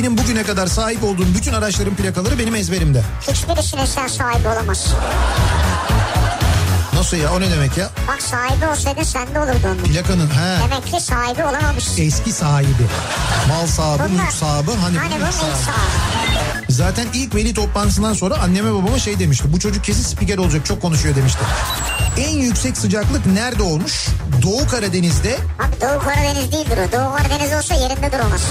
Benim bugüne kadar sahip olduğum bütün araçların plakaları benim ezberimde. Hiçbirisine sen sahibi olamazsın. Nasıl ya o ne demek ya? Bak sahibi olsaydın sende olurdu onun. Plakanın he. Demek ki sahibi olamamışsın. Eski sahibi. Mal sahibi, Bunlar- mülk sahibi. Hani, Hani mülk bunun sahibi. sahibi. Zaten ilk veli toplantısından sonra anneme babama şey demişti. Bu çocuk kesin spiker olacak çok konuşuyor demişti. En yüksek sıcaklık nerede olmuş? Doğu Karadeniz'de. Abi Doğu Karadeniz değildir o. Doğu Karadeniz olsa yerinde duramazsın.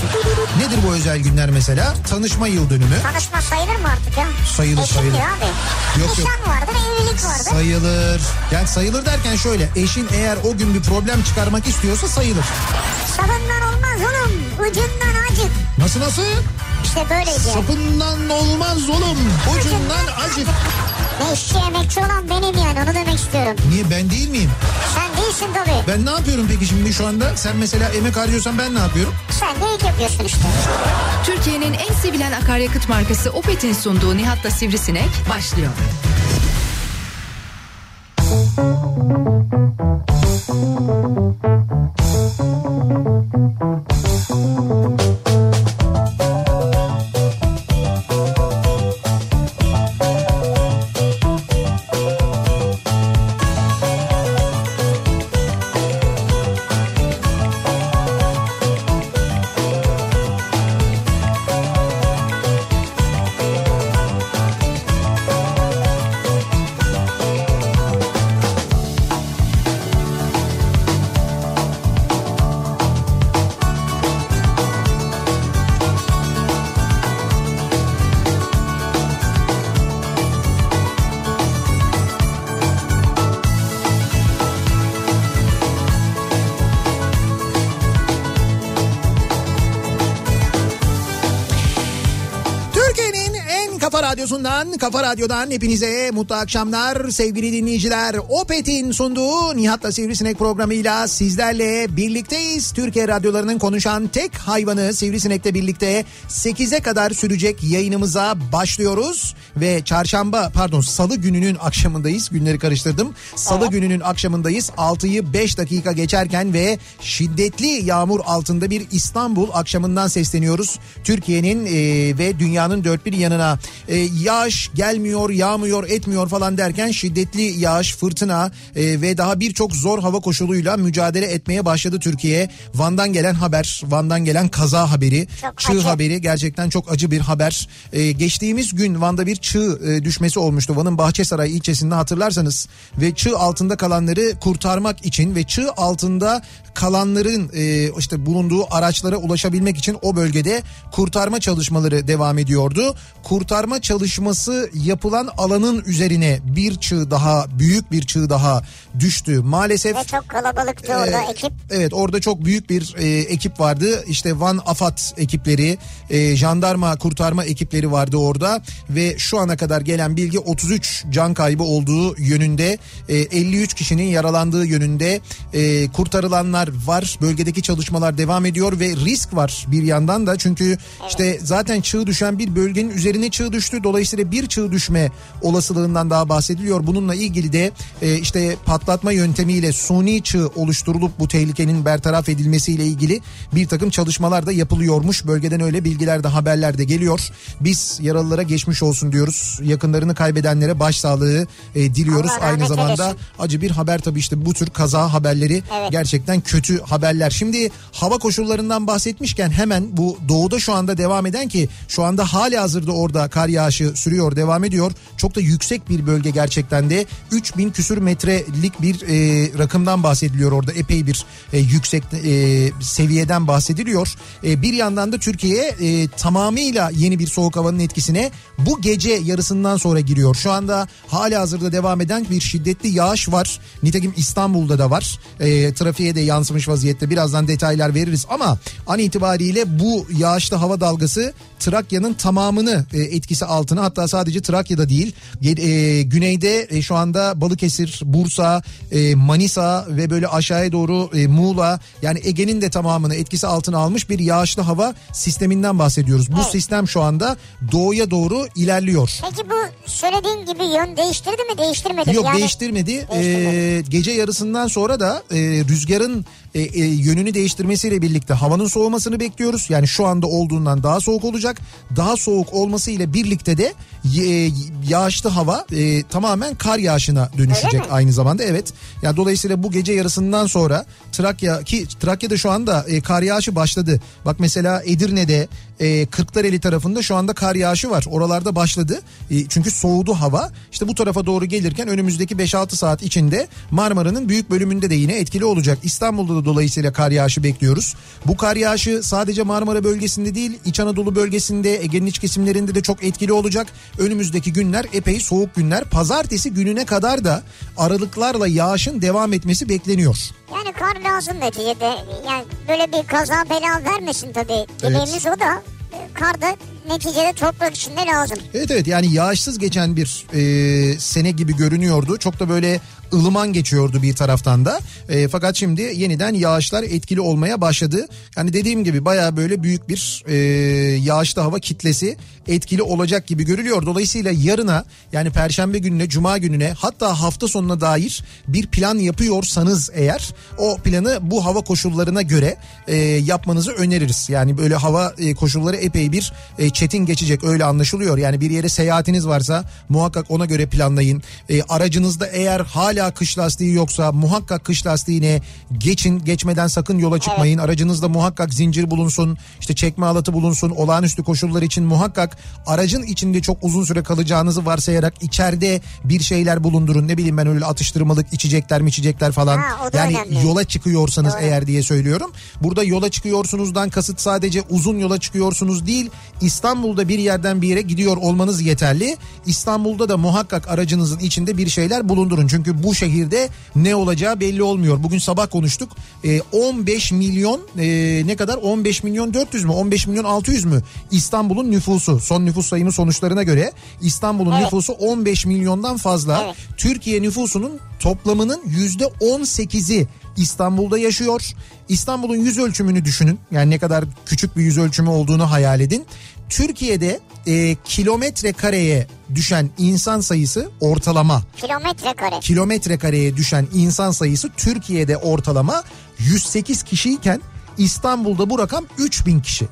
Nedir bu özel günler mesela? Tanışma yıl dönümü. Tanışma sayılır mı artık ya? Sayılır, Eşim sayılır. abi. Yok, yok. Nişan vardır, evlilik vardır. Sayılır. Yani sayılır derken şöyle. Eşin eğer o gün bir problem çıkarmak istiyorsa sayılır. Sabından olmaz oğlum. Ucundan acık. Nasıl nasıl? İşte böyleydi. Sapından olmaz oğlum. Ucundan acık. Ne işçi emekçi olan benim yani onu demek istiyorum. Niye ben değil miyim? Sen değilsin tabii. Ben ne yapıyorum peki şimdi şu anda? Sen mesela emek harcıyorsan ben ne yapıyorum? Sen de ilk yapıyorsun işte. Türkiye'nin en sevilen akaryakıt markası Opet'in sunduğu Nihat'la Sivrisinek başlıyor. Türkiye'nin segunda radyosundan, kafa radyodan hepinize mutlu akşamlar sevgili dinleyiciler. Opet'in sunduğu Nihat'la Sivrisinek programıyla sizlerle birlikteyiz. Türkiye radyolarının konuşan tek hayvanı Sivrisinek'le birlikte 8'e kadar sürecek yayınımıza başlıyoruz. Ve çarşamba pardon salı gününün akşamındayız. Günleri karıştırdım. Salı gününün akşamındayız. 6'yı 5 dakika geçerken ve şiddetli yağmur altında bir İstanbul akşamından sesleniyoruz. Türkiye'nin e, ve dünyanın dört bir yanına e, yağış gelmiyor, yağmıyor, etmiyor falan derken şiddetli yağış, fırtına e, ve daha birçok zor hava koşuluyla mücadele etmeye başladı Türkiye. Van'dan gelen haber, Van'dan gelen kaza haberi, Çok çığ acı. haberi gerçekten çok acı bir haber. E, geçtiğimiz gün Van'da bir çığ e, düşmesi olmuştu. Van'ın Bahçesaray ilçesinde hatırlarsanız ve çığ altında kalanları kurtarmak için ve çığ altında kalanların e, işte bulunduğu araçlara ulaşabilmek için o bölgede kurtarma çalışmaları devam ediyordu. Kurtarma çalışması yapılan alanın üzerine bir çığ daha büyük bir çığ daha düştü. Maalesef Ve çok kalabalıktı orada ee, ekip. Evet orada çok büyük bir e, ekip vardı. İşte Van Afat ekipleri, e, jandarma kurtarma ekipleri vardı orada ve şu ana kadar gelen bilgi 33 can kaybı olduğu yönünde, e, 53 kişinin yaralandığı yönünde e, kurtarılanlar var. Bölgedeki çalışmalar devam ediyor ve risk var bir yandan da çünkü işte zaten çığ düşen bir bölgenin üzerine çığ düştü. Dolayısıyla bir çığ düşme olasılığından daha bahsediliyor. Bununla ilgili de e, işte patlatma yöntemiyle suni çığ oluşturulup bu tehlikenin bertaraf edilmesiyle ilgili bir takım çalışmalar da yapılıyormuş. Bölgeden öyle bilgiler de haberler de geliyor. Biz yaralılara geçmiş olsun diyoruz. Yakınlarını kaybedenlere başsağlığı e, diliyoruz. Allah Aynı zamanda eylesin. acı bir haber tabii işte bu tür kaza haberleri Evet. gerçekten kötü haberler. Şimdi hava koşullarından bahsetmişken hemen bu doğuda şu anda devam eden ki şu anda hali hazırda orada kar yağışı sürüyor devam ediyor. Çok da yüksek bir bölge gerçekten de 3000 küsür metrelik bir e, rakımdan bahsediliyor orada epey bir e, yüksek e, seviyeden bahsediliyor. E, bir yandan da Türkiye e, tamamıyla yeni bir soğuk havanın etkisine bu gece yarısından sonra giriyor. Şu anda hali hazırda devam eden bir şiddetli yağış var. Nitekim İstanbul'da da var. E, trafiğe de yansımış vaziyette. Birazdan detaylar veririz ama an itibariyle bu yağışlı hava dalgası Trakya'nın tamamını e, etkisi altına hatta sadece Trakya'da değil e, güneyde e, şu anda Balıkesir, Bursa, e, Manisa ve böyle aşağıya doğru e, Muğla yani Ege'nin de tamamını etkisi altına almış bir yağışlı hava sisteminden bahsediyoruz. Bu Evet. sistem şu anda doğuya doğru ilerliyor. Peki bu söylediğin gibi yön değiştirdi mi değiştirmedi mi? Yok yani, değiştirmedi. Değiştirmedi. Ee, gece yarısından sonra da e, rüzgarın e, e, yönünü değiştirmesiyle birlikte havanın soğumasını bekliyoruz. Yani şu anda olduğundan daha soğuk olacak. Daha soğuk olmasıyla birlikte de e, yağışlı hava e, tamamen kar yağışına dönüşecek aynı zamanda. Evet. Yani dolayısıyla bu gece yarısından sonra Trakya ki Trakya'da şu anda e, kar yağışı başladı. Bak mesela Edirne'de e, Kırklareli tarafında şu anda kar yağışı var. Oralarda başladı. E, çünkü soğudu hava. İşte bu tarafa doğru gelirken önümüzdeki 5-6 saat içinde Marmara'nın büyük bölümünde de yine etkili olacak. İstanbul'da da dolayısıyla kar yağışı bekliyoruz. Bu kar yağışı sadece Marmara bölgesinde değil İç Anadolu bölgesinde Ege'nin iç kesimlerinde de çok etkili olacak. Önümüzdeki günler epey soğuk günler. Pazartesi gününe kadar da aralıklarla yağışın devam etmesi bekleniyor. Yani kar lazım neticede. Yani böyle bir kaza bela vermesin tabii. Dediğimiz o da kar da neticede toprak içinde lazım. Evet evet yani yağışsız geçen bir e, sene gibi görünüyordu. Çok da böyle ılıman geçiyordu bir taraftan da. E, fakat şimdi yeniden yağışlar etkili olmaya başladı. Yani dediğim gibi baya böyle büyük bir e, yağışlı hava kitlesi etkili olacak gibi görülüyor. Dolayısıyla yarına yani perşembe gününe, cuma gününe hatta hafta sonuna dair bir plan yapıyorsanız eğer o planı bu hava koşullarına göre e, yapmanızı öneririz. Yani böyle hava e, koşulları epey bir e, çetin geçecek öyle anlaşılıyor. Yani bir yere seyahatiniz varsa muhakkak ona göre planlayın. E, aracınızda eğer hala kış lastiği yoksa muhakkak kış lastiğine geçin. Geçmeden sakın yola çıkmayın. Aracınızda muhakkak zincir bulunsun. işte çekme alatı bulunsun. Olağanüstü koşullar için muhakkak aracın içinde çok uzun süre kalacağınızı varsayarak içeride bir şeyler bulundurun. Ne bileyim ben öyle atıştırmalık içecekler mi içecekler falan. Ha, yani önemli. yola çıkıyorsanız Doğru. eğer diye söylüyorum. Burada yola çıkıyorsunuzdan kasıt sadece uzun yola çıkıyorsunuz değil. İstanbul'da bir yerden bir yere gidiyor olmanız yeterli. İstanbul'da da muhakkak aracınızın içinde bir şeyler bulundurun. Çünkü bu şehirde ne olacağı belli olmuyor. Bugün sabah konuştuk. Ee, 15 milyon e, ne kadar? 15 milyon 400 mü? 15 milyon 600 mü? İstanbul'un nüfusu. Son nüfus sayımı sonuçlarına göre İstanbul'un Evet. nüfusu 15 milyondan fazla. Evet. Türkiye nüfusunun toplamının yüzde 18'i İstanbul'da yaşıyor. İstanbul'un yüz ölçümünü düşünün. Yani ne kadar küçük bir yüz ölçümü olduğunu hayal edin. Türkiye'de e, kilometre kareye düşen insan sayısı ortalama Kilometre kare. kilometre kareye düşen insan sayısı Türkiye'de ortalama 108 kişiyken İstanbul'da bu rakam 3000 kişi.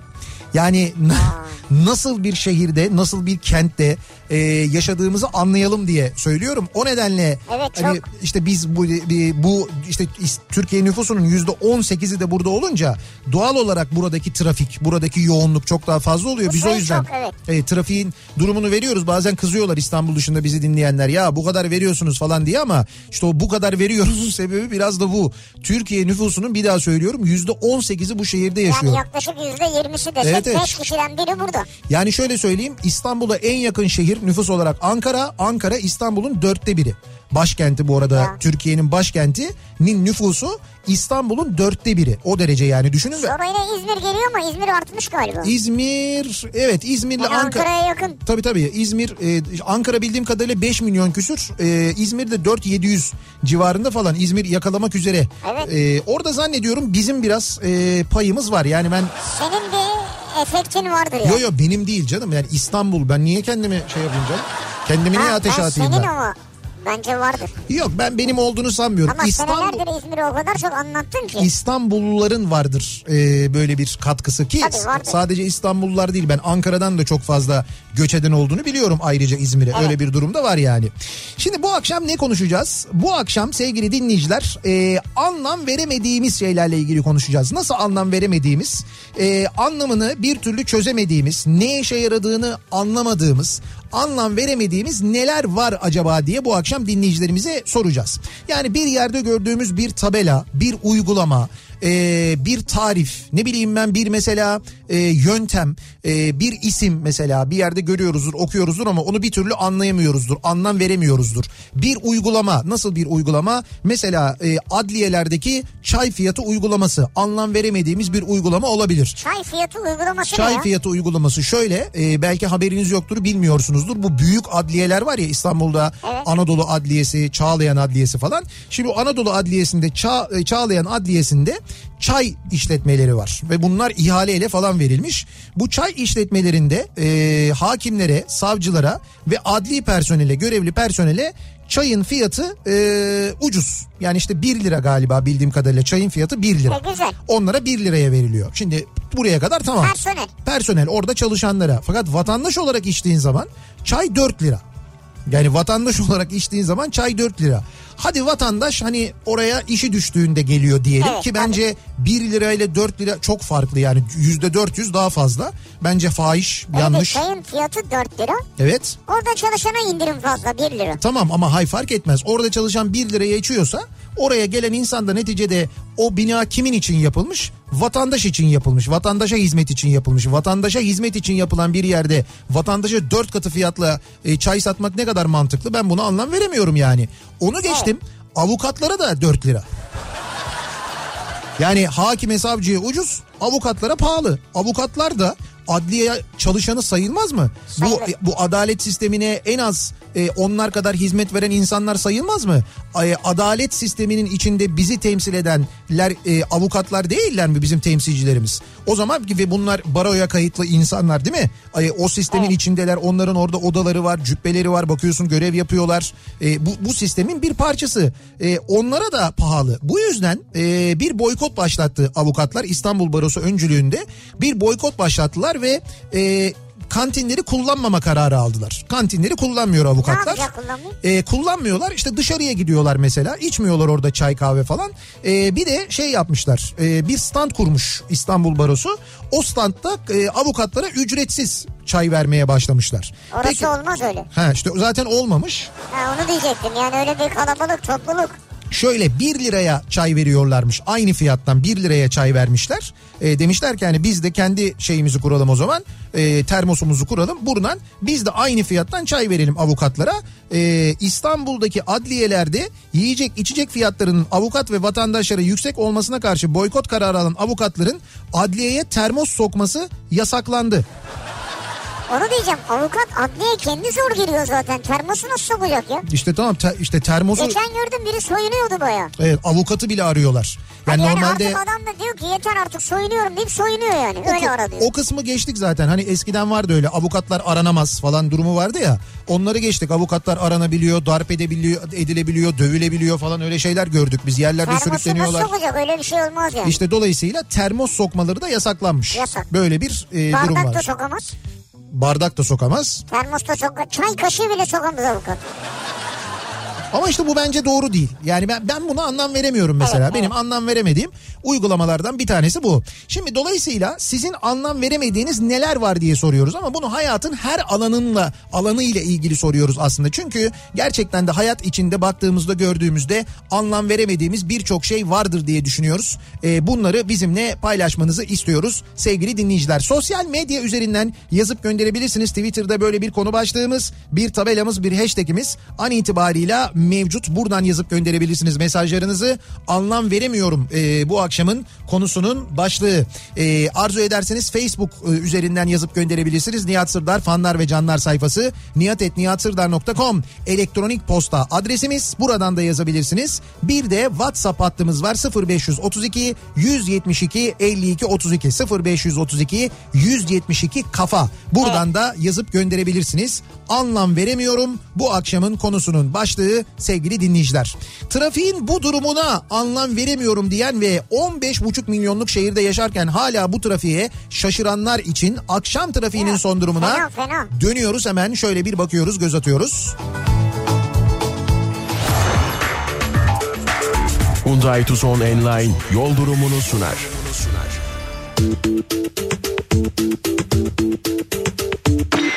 Yani na- nasıl bir şehirde, nasıl bir kentte e, yaşadığımızı anlayalım diye söylüyorum. O nedenle Evet, hani çok. işte biz bu bu işte Türkiye nüfusunun yüzde 18'i de burada olunca doğal olarak buradaki trafik, buradaki yoğunluk çok daha fazla oluyor. Bu Biz o yüzden çok, evet. e, trafiğin durumunu veriyoruz. Bazen kızıyorlar İstanbul dışında bizi dinleyenler. Ya bu kadar veriyorsunuz falan diye ama işte o bu kadar veriyoruz sebebi biraz da bu. Türkiye nüfusunun bir daha söylüyorum yüzde 18'i bu şehirde yaşıyor. Yani yaklaşık yüzde yirmisi desek Evet, evet. 5 kişiden biri burada. Yani şöyle söyleyeyim İstanbul'a en yakın şehir nüfus olarak Ankara. Ankara İstanbul'un dörtte biri. Başkenti bu arada. Türkiye'nin başkentinin nüfusu İstanbul'un dörtte biri. O derece yani düşünün yine İzmir geliyor ama İzmir artmış galiba. İzmir evet İzmir'le Yani Ankara. Ankara'ya yakın. Tabii tabii İzmir e, Ankara bildiğim kadarıyla 5 milyon küsür e, İzmir'de 4-700 civarında falan İzmir yakalamak üzere. Evet. E, orada zannediyorum bizim biraz e, payımız var yani ben Senin bir efektin vardır ya. yo yo benim değil canım yani İstanbul ben niye kendimi şey yapayım canım kendimi niye Ha, ateşe ben atayım senin ben. ama bence vardır. Yok ben benim olduğunu sanmıyorum. Ama İstanbul, senelerdir İzmir'i o kadar çok anlattın ki. İstanbulluların vardır e, böyle bir katkısı ki sadece İstanbullular değil ben Ankara'dan da çok fazla göç eden olduğunu biliyorum ayrıca İzmir'e öyle bir durumda var yani. Şimdi bu akşam ne konuşacağız? Bu akşam sevgili dinleyiciler e, anlam veremediğimiz şeylerle ilgili konuşacağız. Nasıl anlam veremediğimiz e, anlamını bir türlü çözemediğimiz ne işe yaradığını anlamadığımız anlam veremediğimiz neler var acaba diye bu akşam dinleyicilerimize soracağız. Yani bir yerde gördüğümüz bir tabela, bir uygulama, e, bir tarif, ne bileyim ben bir mesela e, yöntem, e, bir isim mesela bir yerde görüyoruzdur, okuyoruzdur ama onu bir türlü anlayamıyoruzdur, anlam veremiyoruzdur. Bir uygulama, nasıl bir uygulama? Mesela e, adliyelerdeki çay fiyatı uygulaması, anlam veremediğimiz bir uygulama olabilir. Çay fiyatı uygulaması Çay ya? fiyatı uygulaması şöyle e, belki haberiniz yoktur bilmiyorsunuzdur bu büyük adliyeler var ya İstanbul'da Evet. Anadolu Adliyesi Çağlayan Adliyesi falan şimdi Anadolu Adliyesi'nde Çağ, e, Çağlayan Adliyesi'nde çay işletmeleri var ve bunlar ihaleyle falan verilmiş bu çay işletmelerinde e, hakimlere savcılara ve adli personele görevli personele çayın fiyatı e, ucuz. Yani işte 1 lira galiba bildiğim kadarıyla çayın fiyatı 1 lira. E, güzel. Onlara 1 liraya veriliyor. Şimdi buraya kadar tamam. Personel. Personel orada çalışanlara. Fakat vatandaş olarak içtiğin zaman çay 4 lira. Yani vatandaş olarak içtiğin zaman çay 4 lira. Hadi vatandaş hani oraya işi düştüğünde geliyor diyelim Evet, ki bence 1 lira ile 4 lira çok farklı yani yüzde 400 daha fazla. Bence fahiş yanlış. Evet, çayın fiyatı 4 lira. Evet Orada çalışana indirim fazla 1 lira. tamam ama hay fark etmez. Orada çalışan 1 liraya içiyorsa oraya gelen insan da neticede o bina kimin için yapılmış? Vatandaş için yapılmış. Vatandaşa hizmet için yapılmış. Vatandaşa hizmet için yapılan bir yerde vatandaşa 4 katı fiyatla e, çay satmak ne kadar mantıklı? Ben bunu anlam veremiyorum yani. Onu geçtim. Avukatlara da 4 lira. Yani hakim savcıya ucuz, avukatlara pahalı. Avukatlar da adliye çalışanı sayılmaz mı? Bu Sayılır. bu adalet sistemine en az e, onlar kadar hizmet veren insanlar sayılmaz mı? E, adalet sisteminin içinde bizi temsil edenler e, avukatlar değiller mi bizim temsilcilerimiz? O zaman ve bunlar baroya kayıtlı insanlar değil mi? E, o sistemin içindeler. Onların orada odaları var, cübbeleri var. Bakıyorsun görev yapıyorlar. E, bu bu sistemin bir parçası. E, onlara da pahalı. Bu yüzden e, bir boykot başlattı avukatlar İstanbul Barosu öncülüğünde bir boykot başlattılar ve e, kantinleri kullanmama kararı aldılar. Kantinleri kullanmıyor Ne avukatlar. kullanmayı? E, kullanmıyorlar işte dışarıya gidiyorlar mesela içmiyorlar orada çay kahve falan. E, bir de şey yapmışlar e, bir stand kurmuş İstanbul Barosu. O standta e, avukatlara ücretsiz çay vermeye başlamışlar. Orası olmaz öyle. Ha işte zaten olmamış. Ha, onu diyecektim yani öyle bir kalabalık topluluk. Şöyle 1 liraya çay veriyorlarmış aynı fiyattan 1 liraya çay vermişler. E, demişler ki hani biz de kendi şeyimizi kuralım o zaman e, termosumuzu kuralım buradan biz de aynı fiyattan çay verelim avukatlara. E, İstanbul'daki adliyelerde yiyecek içecek fiyatlarının avukat ve vatandaşlara yüksek olmasına karşı boykot kararı alan avukatların adliyeye termos sokması yasaklandı. Onu diyeceğim avukat adliye kendi zor giriyor zaten. Termosu nasıl sokacak ya? İşte tamam te- işte termosu Geçen gördüm biri soyunuyordu baya. evet, avukatı bile arıyorlar. Yani, Yani, normalde artık adam da diyor ki yeter artık soyunuyorum deyip soyunuyor yani. O, Öyle ara diyor. o kısmı geçtik zaten. Hani eskiden vardı öyle avukatlar aranamaz falan durumu vardı ya. Onları geçtik. Avukatlar aranabiliyor, darp edebiliyor, edilebiliyor, dövülebiliyor falan öyle şeyler gördük. Biz yerlerde Termosu nasıl sürükleniyorlar. sokacak öyle bir şey olmaz yani. İşte dolayısıyla termos sokmaları da yasaklanmış. Yasak. Böyle bir e, durum Bardak da var. sokamaz. Bardak da sokamaz. Termos da sokamaz. Çay kaşığı bile sokamaz avukat. Ama işte bu bence doğru değil. Yani ben ben buna anlam veremiyorum mesela. Evet, Benim anlam veremediğim uygulamalardan bir tanesi bu. Şimdi dolayısıyla sizin anlam veremediğiniz neler var diye soruyoruz ama bunu hayatın her alanınla alanıyla ilgili soruyoruz aslında. Çünkü gerçekten de hayat içinde baktığımızda gördüğümüzde anlam veremediğimiz birçok şey vardır diye düşünüyoruz. Ee, bunları bizimle paylaşmanızı istiyoruz sevgili dinleyiciler. Sosyal medya üzerinden yazıp gönderebilirsiniz. Twitter'da böyle bir konu başlığımız, bir tabelamız, bir hashtagimiz an itibarıyla mevcut. Buradan yazıp gönderebilirsiniz mesajlarınızı. Anlam veremiyorum e, bu akşamın konusunun başlığı. E, arzu ederseniz Facebook e, üzerinden yazıp gönderebilirsiniz. Nihat Sırdar fanlar ve canlar sayfası nihatetnihatsırdar.com elektronik posta adresimiz. Buradan da yazabilirsiniz. Bir de WhatsApp hattımız var 0532 172 52 32 0532 172 kafa. Buradan da yazıp gönderebilirsiniz. Anlam veremiyorum. Bu akşamın konusunun başlığı sevgili dinleyiciler. Trafiğin bu durumuna anlam veremiyorum diyen ve 15,5 milyonluk şehirde yaşarken hala bu trafiğe şaşıranlar için akşam trafiğinin son durumuna fena, fena. dönüyoruz hemen şöyle bir bakıyoruz göz atıyoruz. Hyundai Tucson Enline yol durumunu sunar. Yoğun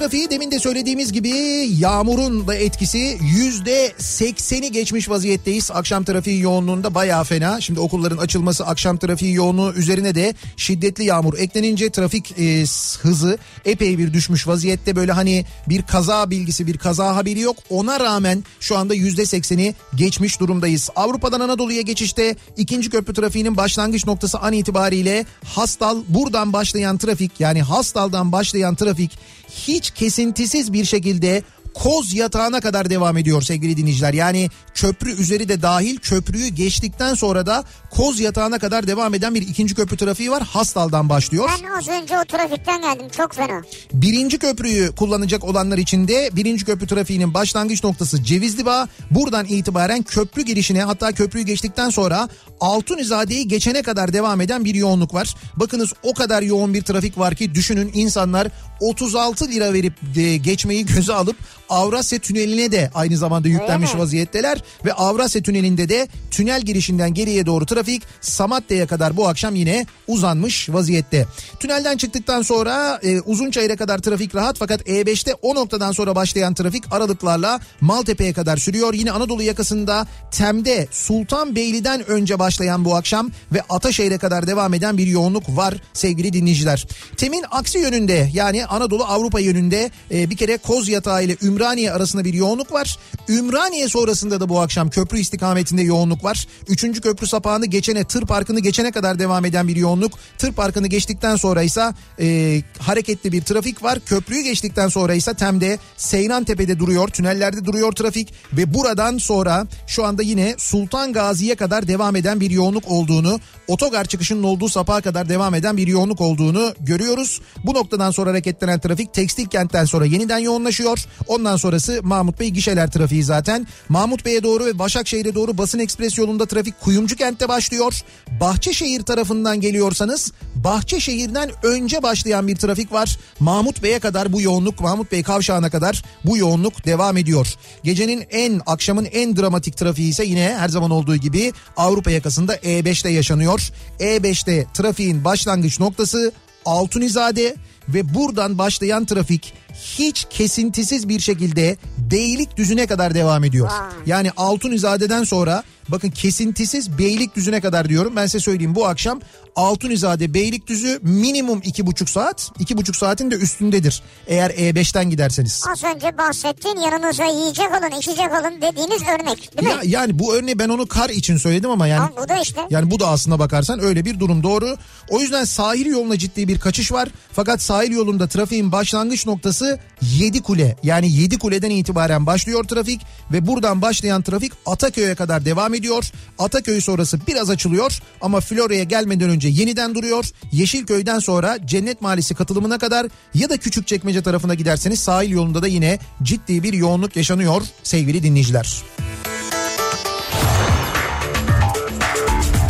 trafiği demin de söylediğimiz gibi yağmurun da etkisi yüzde sekseni geçmiş vaziyetteyiz. Akşam trafiği yoğunluğunda bayağı fena. Şimdi okulların açılması akşam trafiği yoğunluğu üzerine de şiddetli yağmur eklenince trafik e, hızı epey bir düşmüş vaziyette. Böyle hani bir kaza bilgisi bir kaza haberi yok. Ona rağmen şu anda yüzde sekseni geçmiş durumdayız. Avrupa'dan Anadolu'ya geçişte ikinci köprü trafiğinin başlangıç noktası an itibariyle Hastal buradan başlayan trafik yani Hastal'dan başlayan trafik hiç kesintisiz bir şekilde Koz yatağına kadar devam ediyor sevgili dinleyiciler. Yani köprü üzeri de dahil köprüyü geçtikten sonra da Koz yatağına kadar devam eden bir ikinci köprü trafiği var. Hastal'dan başlıyor. Ben az önce o trafikten geldim çok fena. Birinci köprüyü kullanacak olanlar için de birinci köprü trafiğinin başlangıç noktası Cevizli Bağ. Buradan itibaren köprü girişine hatta köprüyü geçtikten sonra Altunizade'yi geçene kadar devam eden bir yoğunluk var. Bakınız o kadar yoğun bir trafik var ki düşünün insanlar 36 lira verip de geçmeyi göze alıp Avrasya Tüneli'ne de aynı zamanda yüklenmiş Öyle mi? vaziyetteler ve Avrasya Tüneli'nde de tünel girişinden geriye doğru trafik Samatya'ya kadar bu akşam yine uzanmış vaziyette. Tünelden çıktıktan sonra e, Uzunçayır'a kadar trafik rahat fakat E5'te o noktadan sonra başlayan trafik aralıklarla Maltepe'ye kadar sürüyor. Yine Anadolu yakasında Tem'de Sultanbeyli'den önce başlayan bu akşam ve Ataşehir'e kadar devam eden bir yoğunluk var sevgili dinleyiciler. Tem'in aksi yönünde yani Anadolu Avrupa yönünde e, bir kere Koz Yatağı ile Ümraniye arasında bir yoğunluk var. Ümraniye sonrasında da bu akşam köprü istikametinde yoğunluk var. Üçüncü köprü sapağını geçene tır parkını geçene kadar devam eden bir yoğunluk. Tır parkını geçtikten sonra ise e, hareketli bir trafik var. Köprüyü geçtikten sonra ise Tem'de Seyran Tepe'de duruyor. Tünellerde duruyor trafik ve buradan sonra şu anda yine Sultan Gazi'ye kadar devam eden bir yoğunluk olduğunu, otogar çıkışının olduğu sapağa kadar devam eden bir yoğunluk olduğunu görüyoruz. Bu noktadan sonra hareketlenen trafik tekstil kentten sonra yeniden yoğunlaşıyor. Ondan sonrası Mahmut Bey gişeler trafiği zaten. Mahmut Bey'e doğru ve Başakşehir'e doğru basın ekspres yolunda trafik Kuyumcu kentte başlıyor. Bahçeşehir tarafından geliyorsanız Bahçeşehir'den önce başlayan bir trafik var. Mahmut Bey'e kadar bu yoğunluk Mahmut Bey kavşağına kadar bu yoğunluk devam ediyor. Gecenin en akşamın en dramatik trafiği ise yine her zaman olduğu gibi Avrupa yakasında E5'te yaşanıyor. E5'te trafiğin başlangıç noktası Altunizade ve buradan başlayan trafik hiç kesintisiz bir şekilde Beylikdüzü'ne kadar devam ediyor. Vay. Yani Altunizade'den sonra bakın kesintisiz Beylikdüzü'ne kadar diyorum. Ben size söyleyeyim bu akşam Altunizade Beylikdüzü minimum iki buçuk saat. iki buçuk saatin de üstündedir. Eğer E5'ten giderseniz. Az önce bahsettiğin yanınıza yiyecek alın içecek alın dediğiniz örnek değil mi? Ya, yani bu örneği ben onu kar için söyledim ama yani Ama bu da işte. yani bu da aslına bakarsan öyle bir durum doğru. O yüzden sahil yoluna ciddi bir kaçış var. Fakat sahil yolunda trafiğin başlangıç noktası 7 kule. Yani 7 kuleden itibaren başlıyor trafik ve buradan başlayan trafik Ataköy'e kadar devam ediyor. Ataköy sonrası biraz açılıyor ama Florya'ya gelmeden önce yeniden duruyor. Yeşilköy'den sonra Cennet Mahallesi katılımına kadar ya da Küçükçekmece tarafına giderseniz sahil yolunda da yine ciddi bir yoğunluk yaşanıyor sevgili dinleyiciler.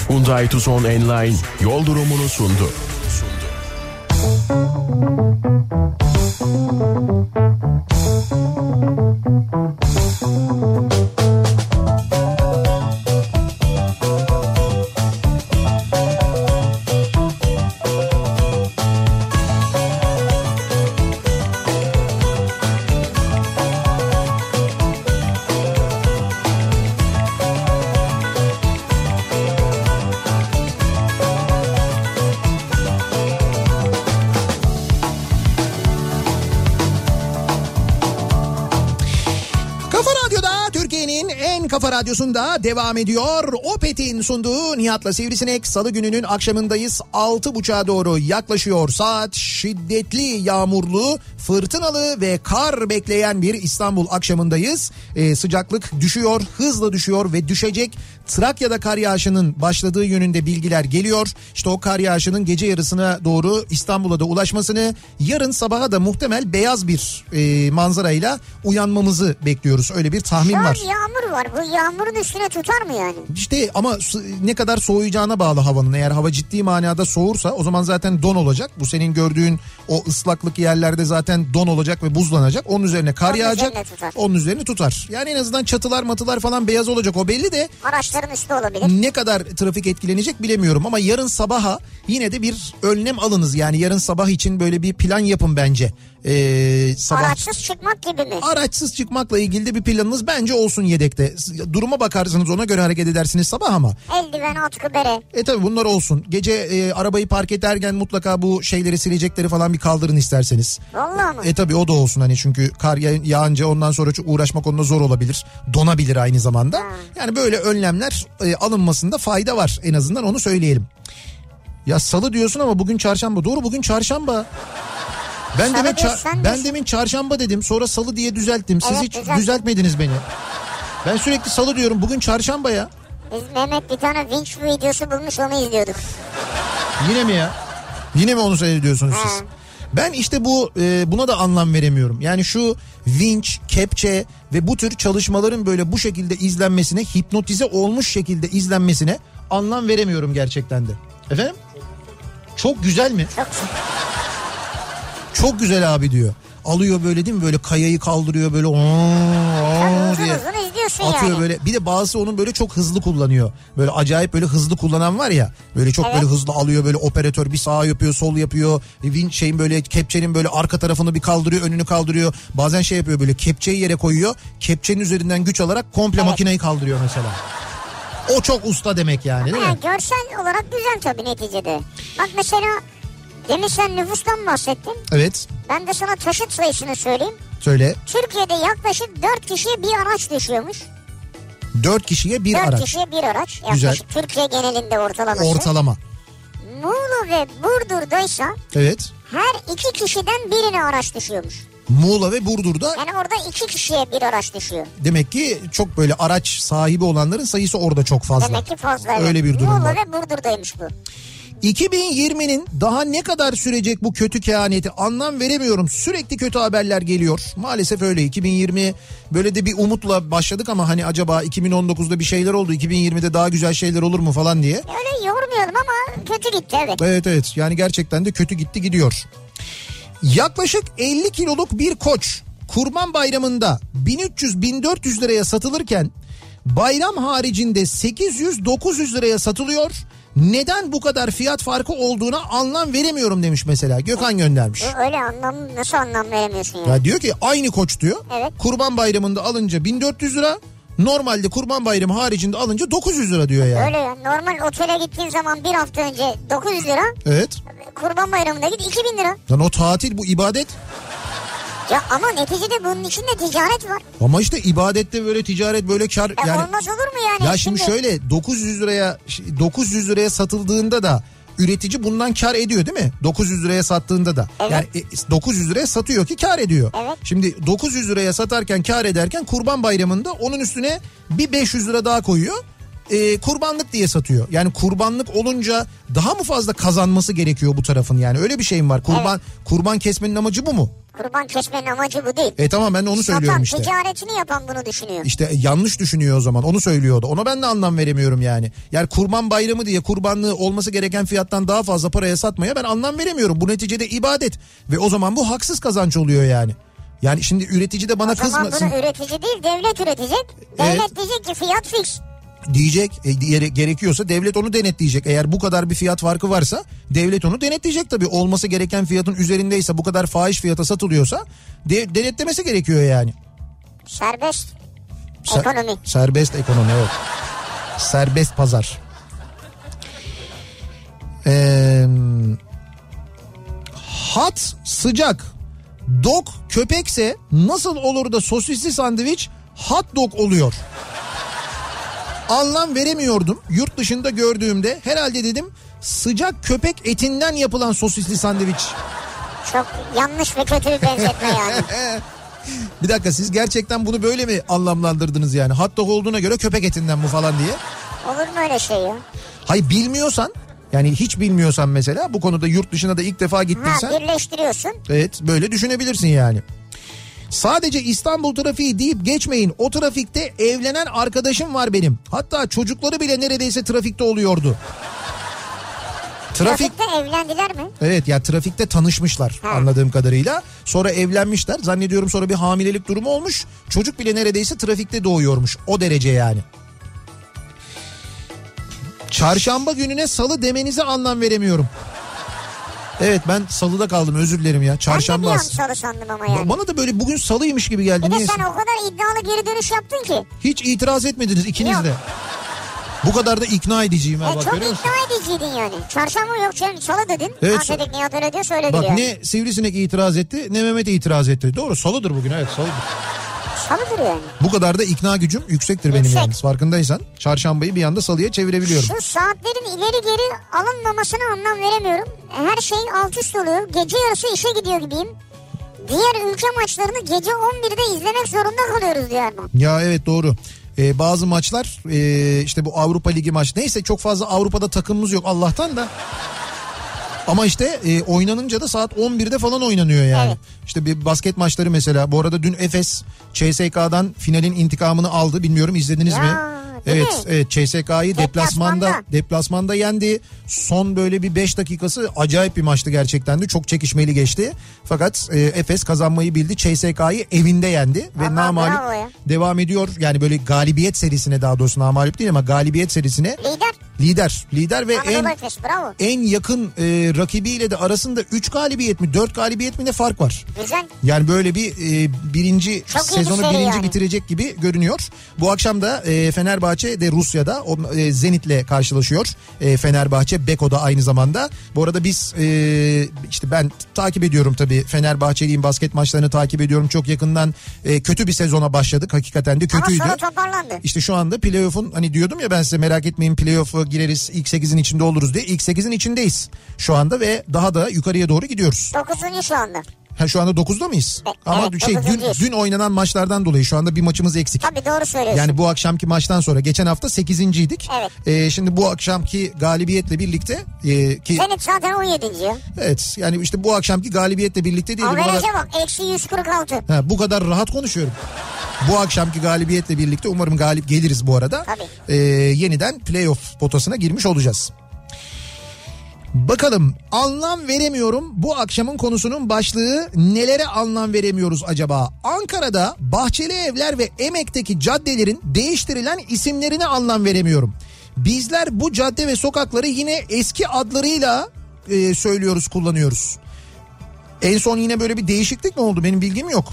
Hyundai Tucson Enline yol durumunu sundu. Kafa Thank you. Radyosunda devam ediyor. Opet'in sunduğu Nihat'la Sivrisinek salı gününün akşamındayız. 6.30'a doğru yaklaşıyor saat. Şiddetli yağmurlu, fırtınalı ve kar bekleyen bir İstanbul akşamındayız. Ee, sıcaklık düşüyor, hızla düşüyor ve düşecek. Trakya'da kar yağışının başladığı yönünde bilgiler geliyor. İşte o kar yağışının gece yarısına doğru İstanbul'a da ulaşmasını yarın sabaha da muhtemel beyaz bir e, manzarayla uyanmamızı bekliyoruz. Öyle bir tahmin Şu var. yağmur var. Bu yağmurun üstüne tutar mı yani? İşte ama ne kadar soğuyacağına bağlı havanın. Eğer hava ciddi manada soğursa o zaman zaten don olacak. Bu senin gördüğün o ıslaklık yerlerde zaten don olacak ve buzlanacak. Onun üzerine kar Onun yağacak. üzerine tutar. Onun üzerine tutar. Yani en azından çatılar matılar falan beyaz olacak o belli de Araçların üstü olabilir. ne kadar trafik etkilenecek bilemiyorum ama yarın sabaha yine de bir önlem alınız. Yani yarın sabah için böyle bir plan yapın bence. Ee, sabah Araçsız çıkmak gibi mi? araçsız çıkmakla ilgili de bir planınız bence olsun yedekte. Duruma bakarsınız ona göre hareket edersiniz sabah ama. Eldiven, atkı, bere. E tabi bunlar olsun. Gece e, arabayı park ederken mutlaka bu şeyleri silecekleri falan bir kaldırın isterseniz. Vallahi mı? E tabi o da olsun hani çünkü kar ya- yağınca ondan sonra uğraşmak onunla zor olabilir. Donabilir aynı zamanda. Yani böyle önlemler e, alınmasında fayda var en azından onu söyleyelim. Ya salı diyorsun ama bugün çarşamba. Doğru bugün çarşamba. Ben Salı demin ça- ben demin çarşamba dedim. Sonra salı diye düzelttim. Siz Evet, hiç düzelttim. düzeltmediniz beni. Ben sürekli salı diyorum. Bugün çarşamba ya. Biz Mehmet bir tane vinç videosu bulmuş onu izliyorduk. Yine mi ya? Yine mi onu seyrediyorsunuz He. siz? Ben işte bu e, buna da anlam veremiyorum. Yani şu vinç, kepçe ve bu tür çalışmaların böyle bu şekilde izlenmesine, hipnotize olmuş şekilde izlenmesine anlam veremiyorum gerçekten de. Efendim? Çok güzel mi? Çok Çok güzel abi diyor. Alıyor böyle değil mi? Böyle kayayı kaldırıyor böyle. "Oo, Tabii oo" uzun diye atıyor yani. böyle. Bir de bazısı onun böyle çok hızlı kullanıyor. Böyle acayip böyle hızlı kullanan var ya. Böyle çok Evet. böyle hızlı alıyor böyle operatör bir sağ yapıyor, sol yapıyor. Vin şeyin böyle kepçenin böyle arka tarafını bir kaldırıyor, önünü kaldırıyor. Bazen şey yapıyor böyle kepçeyi yere koyuyor. Kepçenin üzerinden güç alarak komple Evet. makineyi kaldırıyor mesela. O çok usta demek yani değil mi? Yani görsel olarak güzel tabii neticede. Bak mesela demin sen nüfustan bahsettin. Evet. Ben de sana taşıt sayısını söyleyeyim. Söyle. Türkiye'de yaklaşık 4 kişiye bir araç düşüyormuş. Dört kişiye bir 4 araç. kişiye bir araç. Yaklaşık Güzel. Türkiye genelinde ortalaması. Ortalama. Muğla ve Burdur'daysa Evet. her iki kişiden birine araç düşüyormuş. Muğla ve Burdur'da Yani orada iki kişiye bir araç düşüyor. demek ki çok böyle araç sahibi olanların sayısı orada çok fazla. Demek ki fazla. evet. Öyle bir durum Muğla var. ve Burdur'daymış bu. 2020'nin daha ne kadar sürecek bu kötü kehaneti anlam veremiyorum. Sürekli kötü haberler geliyor. Maalesef öyle 2020 böyle de bir umutla başladık ama hani acaba 2019'da bir şeyler oldu 2020'de daha güzel şeyler olur mu falan diye. Öyle yormayalım ama kötü gitti evet. Evet evet yani gerçekten de kötü gitti gidiyor. Yaklaşık 50 kiloluk bir koç Kurban Bayramı'nda 1300-1400 liraya satılırken bayram haricinde 800-900 liraya satılıyor. Neden bu kadar fiyat farkı olduğuna anlam veremiyorum demiş mesela Gökhan göndermiş. Bu Öyle anlam nasıl anlam veremiyorsun ya? Ya diyor ki aynı koç diyor. Evet. Kurban Bayramı'nda alınca 1400 lira. Normalde Kurban Bayramı haricinde alınca 900 lira diyor yani. Öyle ya. Normal otele gittiğin zaman bir hafta önce 900 lira. Evet. Kurban bayramında git 2000 lira. Lan o tatil bu ibadet. Ya ama neticede bunun içinde ticaret var. Ama işte ibadette böyle ticaret böyle kar E yani olmaz olur mu yani? ya şimdi şöyle 900 liraya 900 liraya satıldığında da üretici bundan kar ediyor değil mi? 900 liraya sattığında da. Evet. Yani e, 900 liraya satıyor ki kar ediyor. Evet. Şimdi 900 liraya satarken kar ederken Kurban Bayramı'nda onun üstüne bir 500 lira daha koyuyor. E, kurbanlık diye satıyor. Yani kurbanlık olunca daha mı fazla kazanması gerekiyor bu tarafın yani öyle bir şeyim var. Kurban kurban kesmenin amacı bu mu? Kurban kesmenin amacı bu değil. E tamam ben de onu söylüyorum Satan, işte. ticaretini yapan bunu düşünüyor. İşte yanlış düşünüyor o zaman onu söylüyordu. Ona ben de anlam veremiyorum yani. Yani kurban bayramı diye kurbanlığı olması gereken fiyattan daha fazla paraya satmaya ben anlam veremiyorum. Bu neticede ibadet ve o zaman bu haksız kazanç oluyor yani. Yani şimdi üretici de bana O zaman kızmasın bunu üretici değil devlet üretecek. Evet. Devlet diyecek ki fiyat fix. Diyecek e, gerekiyorsa devlet onu denetleyecek. Eğer bu kadar bir fiyat farkı varsa devlet onu denetleyecek tabii. Olması gereken fiyatın üzerindeyse bu kadar fahiş fiyata satılıyorsa de- denetlemesi gerekiyor yani. Serbest Ser- ekonomi. Serbest ekonomi evet. Serbest pazar. Ee, hat sıcak. Dog köpekse nasıl olur da sosisli sandviç hot dog oluyor? Anlam veremiyordum yurt dışında gördüğümde. Herhalde dedim sıcak köpek etinden yapılan sosisli sandviç. Çok yanlış ve kötü bir benzetme yani. Bir dakika siz gerçekten bunu böyle mi anlamlandırdınız yani? Hot dog olduğuna göre köpek etinden bu falan diye. Olur mu öyle şey ya? Hayır bilmiyorsan yani hiç bilmiyorsan mesela bu konuda yurt dışına da ilk defa Ha gittiysen birleştiriyorsun. evet böyle düşünebilirsin yani. Sadece İstanbul trafiği deyip geçmeyin. O trafikte evlenen arkadaşım var benim. Hatta çocukları bile neredeyse trafikte oluyordu. Trafik Trafikte evlendiler mi? Evet ya trafikte tanışmışlar Ha. anladığım kadarıyla. Sonra evlenmişler. Zannediyorum sonra bir hamilelik durumu olmuş. Çocuk bile neredeyse trafikte doğuyormuş. O derece yani. Çarşamba gününe salı demenize anlam veremiyorum. Evet ben salıda kaldım özür dilerim ya. Ben de Çarşamba an aslında. salı sandım ama yani. Bana da böyle bugün salıymış gibi geldi. Bir de sen o kadar iddialı geri dönüş yaptın ki. Hiç itiraz etmediniz ikiniz Yok. de. Bu kadar da ikna ediciyim ha E, bak çok ikna ediciydin yani. Çarşamba yok canım salı dedin. Evet, Evet, dedik Nihat öyle diyor söyledi Bak yani. ne sivrisinek itiraz etti ne Mehmet itiraz etti. Doğru salıdır bugün evet salıdır. Salıdır yani. Bu kadar da ikna gücüm yüksektir benim Yüksek. yalnız farkındaysan. Çarşambayı bir anda salıya çevirebiliyorum. Şu saatlerin ileri geri alınmamasına anlam veremiyorum. Her şey alt üst oluyor. Gece yarısı işe gidiyor gibiyim. Diğer ülke maçlarını gece 11'de izlemek zorunda kalıyoruz diyor Erman. Ya evet doğru. Ee, bazı maçlar ee, işte bu Avrupa Ligi maç neyse çok fazla Avrupa'da takımımız yok Allah'tan da. Ama işte e, oynanınca da saat 11'de falan oynanıyor yani. Evet. İşte bir basket maçları mesela. Bu arada dün Efes CSK'dan finalin intikamını aldı. Bilmiyorum izlediniz Ya, mi? Evet, mi? evet CSK'yı deplasmanda Deplasmanda. deplasmanda yendi. Son böyle bir 5 dakikası acayip bir maçtı gerçekten de. Çok çekişmeli geçti. Fakat e, Efes kazanmayı bildi. CSK'yı evinde yendi ve Ama namalip devam ediyor. Yani böyle galibiyet serisine daha doğrusu namalip değil ama galibiyet serisine Lider lider. Lider ve en Anadolu Efes bravo. en yakın e, rakibiyle de arasında 3 galibiyet mi 4 galibiyet mi ne fark var? Güzel. Yani böyle bir e, birinci Çok sezonu birinci yani. bitirecek gibi görünüyor. Bu akşam da e, Fenerbahçe de Rusya'da o, e, Zenit'le karşılaşıyor. E, Fenerbahçe Beko'da aynı zamanda. Bu arada biz e, işte ben takip ediyorum tabii Fenerbahçeliğin basket maçlarını takip ediyorum çok yakından. E, kötü bir sezona başladık hakikaten de Ama kötüydü. sonra toparlandı. İşte şu anda playoff'un hani diyordum ya ben size merak etmeyin playoff'a gireriz ilk 8'in içinde oluruz diye. ilk 8'in içindeyiz şu anda ve daha da yukarıya doğru gidiyoruz. 9. şu anda. Ha şu anda 9'da mıyız? Evet, Ama evet, şey dün, dün oynanan maçlardan dolayı şu anda bir maçımız eksik. Tabii doğru söylüyorsun. Yani bu akşamki maçtan sonra geçen hafta 8.ydik. Evet. Ee, şimdi bu akşamki galibiyetle birlikte e, ki Zenit zaten 17. ya. evet yani işte bu akşamki galibiyetle birlikte değil. Bu kadar, Averaj'a bak eksi 146. ha, bu kadar rahat konuşuyorum. Bu akşamki galibiyetle birlikte umarım galip geliriz bu arada. Tabii. Ee, yeniden playoff potasına girmiş olacağız. Bakalım anlam veremiyorum bu akşamın konusunun başlığı nelere anlam veremiyoruz acaba? Ankara'da Bahçeli Evler ve Emek'teki caddelerin değiştirilen isimlerine anlam veremiyorum. Bizler bu cadde ve sokakları yine eski adlarıyla e, söylüyoruz kullanıyoruz. En son yine böyle bir değişiklik mi oldu benim bilgim yok.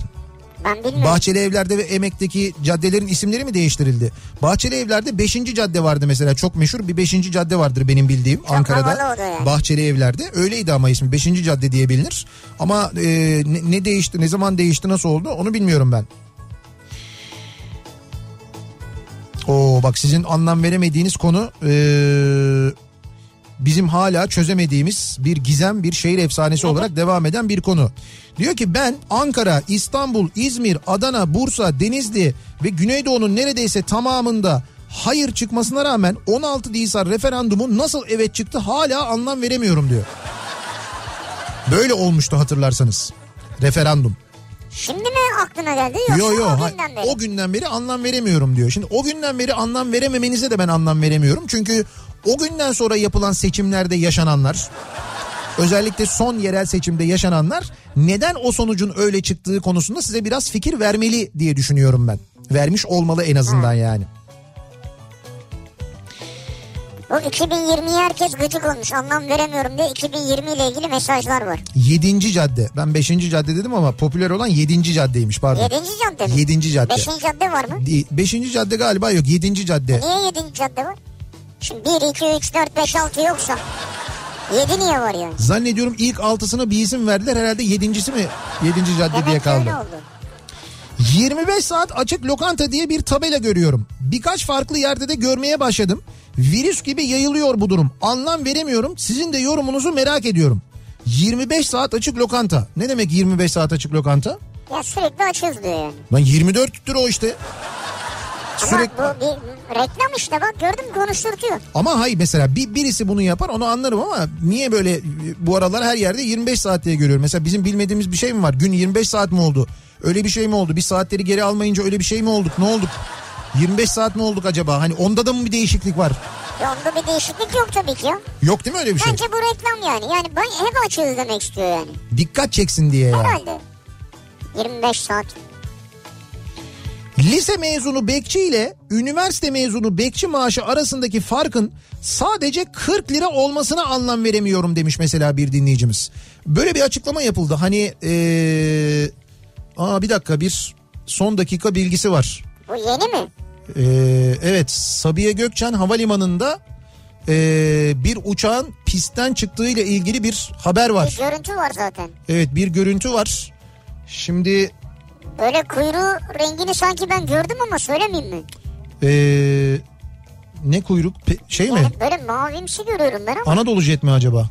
Ben bilmiyorum. Bahçeli Evler'de ve Emek'teki caddelerin isimleri mi değiştirildi? Bahçeli Evler'de 5. cadde vardı mesela çok meşhur bir 5. cadde vardır benim bildiğim havalı Ankara'da. yani. Bahçeli Evler'de öyleydi ama ismi 5. cadde diye bilinir. Ama e, ne, ne değişti ne zaman değişti nasıl oldu onu bilmiyorum ben. Oo bak sizin anlam veremediğiniz konu e, bizim hala çözemediğimiz bir gizem bir şehir efsanesi olarak devam eden bir konu. Diyor ki ben Ankara, İstanbul, İzmir, Adana, Bursa, Denizli ve Güneydoğu'nun neredeyse tamamında hayır çıkmasına rağmen 16 Nisan referandumu nasıl evet çıktı hala anlam veremiyorum diyor. Böyle olmuştu hatırlarsanız referandum. Şimdi mi aklına geldi yoksa Yo yo o günden beri? o günden beri anlam veremiyorum diyor. Şimdi o günden beri anlam verememenize de ben anlam veremiyorum. Çünkü o günden sonra yapılan seçimlerde yaşananlar özellikle son yerel seçimde yaşananlar neden o sonucun öyle çıktığı konusunda size biraz fikir vermeli diye düşünüyorum ben. Vermiş olmalı en azından yani. Bu 2020'ye herkes gıcık olmuş anlam veremiyorum diye 2020 ile ilgili mesajlar var. 7. cadde. Ben 5. cadde dedim ama popüler olan 7. caddeymiş pardon. 7. cadde mi? 7. cadde. 5. cadde var mı? 5. cadde galiba yok 7. cadde. Niye 7. cadde var? Şimdi 1, 2, 3, 4, 5, 6 yoksa 7 niye var yani? Zannediyorum ilk altısına bir isim verdiler herhalde yedincisi mi 7. cadde diye Demek kaldı. oldu. 25 saat açık lokanta diye bir tabela görüyorum. Birkaç farklı yerde de görmeye başladım. Virüs gibi yayılıyor bu durum. Anlam veremiyorum. Sizin de yorumunuzu merak ediyorum. 25 saat açık lokanta. Ne demek 25 saat açık lokanta? Ya sürekli açıyoruz diyor yani. Lan 24'tür o işte. Ama Sürekli bu bir reklam işte bak gördün mü konuşturtuyor. ama hayır mesela bir, birisi bunu yapar onu anlarım ama niye böyle bu aralar her yerde 25 saat diye görüyorum. Mesela bizim bilmediğimiz bir şey mi var? Gün 25 saat mi oldu? Öyle bir şey mi oldu? Bir saatleri geri almayınca öyle bir şey mi olduk? Ne olduk? 25 saat mi olduk acaba? Hani onda da mı bir değişiklik var? Ya onda bir değişiklik yok tabii ki ya. Yok değil mi öyle bir şey? Bence bu reklam yani. Yani ben hep açıyoruz demek istiyor yani. Dikkat çeksin diye ya. Herhalde. 25 saat. Lise mezunu bekçi ile üniversite mezunu bekçi maaşı arasındaki farkın sadece 40 lira olmasına anlam veremiyorum demiş mesela bir dinleyicimiz. Böyle bir açıklama yapıldı. Hani ee... Aa bir dakika bir son dakika bilgisi var. Bu yeni mi? Ee, evet Sabiha Gökçen Havalimanı'nda ee, bir uçağın pistten çıktığı ile ilgili bir haber var. Bir görüntü var zaten. Evet bir görüntü var. Şimdi Böyle kuyruğu rengini sanki ben gördüm ama söylemeyeyim mi? Ee, ne kuyruk Pe- şey mi? Yani böyle mavimsi görüyorum ben ama. Anadolu jet mi acaba?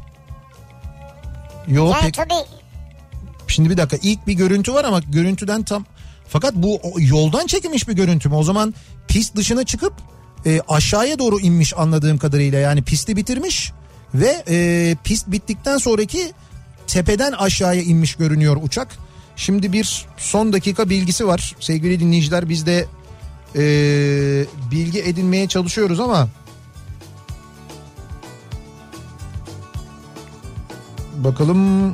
Yo Yani pek tabii şimdi bir dakika ilk bir görüntü var ama görüntüden tam fakat bu yoldan çekilmiş bir görüntü mü? O zaman pist dışına çıkıp e, aşağıya doğru inmiş anladığım kadarıyla yani pisti bitirmiş ve e, pist bittikten sonraki tepeden aşağıya inmiş görünüyor uçak. Şimdi bir son dakika bilgisi var. Sevgili dinleyiciler biz de e, bilgi edinmeye çalışıyoruz ama bakalım.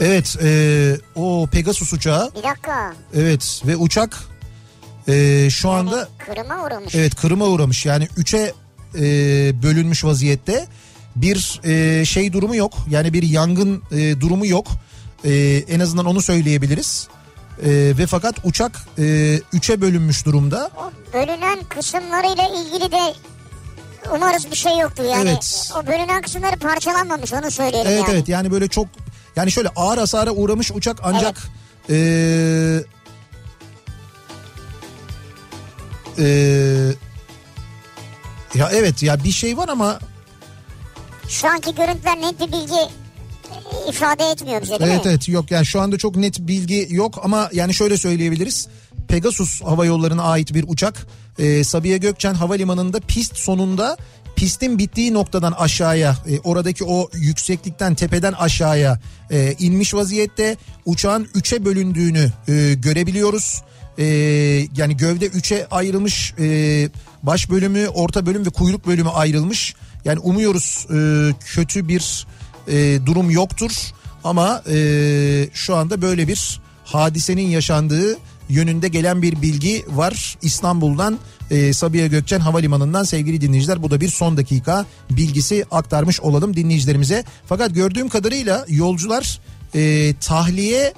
Evet e, o Pegasus uçağı. Bir dakika. evet ve uçak e, şu anda Yani kırıma uğramış. evet kırıma uğramış. Yani üçe e, bölünmüş vaziyette bir e, şey durumu yok yani bir yangın e, durumu yok E, en azından onu söyleyebiliriz E, ve fakat uçak e, üçe bölünmüş durumda O bölünen kısımlarıyla ilgili de umarız bir şey yoktur yani. Evet. O bölünen kısımları parçalanmamış onu söyleyelim Evet yani. evet yani böyle çok yani şöyle ağır hasara uğramış uçak ancak eee eee, ya evet ya bir şey var ama Şu anki görüntüler net bir bilgi e, ifade etmiyor bize değil evet mi? evet yok yani şu anda çok net bilgi yok ama yani şöyle söyleyebiliriz. Pegasus Hava Yolları'na ait bir uçak eee, Sabiha Gökçen Havalimanı'nda pist sonunda pistin bittiği noktadan aşağıya e, oradaki o yükseklikten tepeden aşağıya e, inmiş vaziyette uçağın üçe bölündüğünü e, görebiliyoruz. E, yani gövde üçe ayrılmış e, baş bölümü orta bölüm ve kuyruk bölümü ayrılmış. Yani umuyoruz e, kötü bir e, durum yoktur ama e, şu anda böyle bir hadisenin yaşandığı yönünde gelen bir bilgi var İstanbul'dan e, Sabiha Gökçen Havalimanı'ndan sevgili dinleyiciler bu da bir son dakika bilgisi aktarmış olalım dinleyicilerimize. Fakat gördüğüm kadarıyla yolcular e, tahliye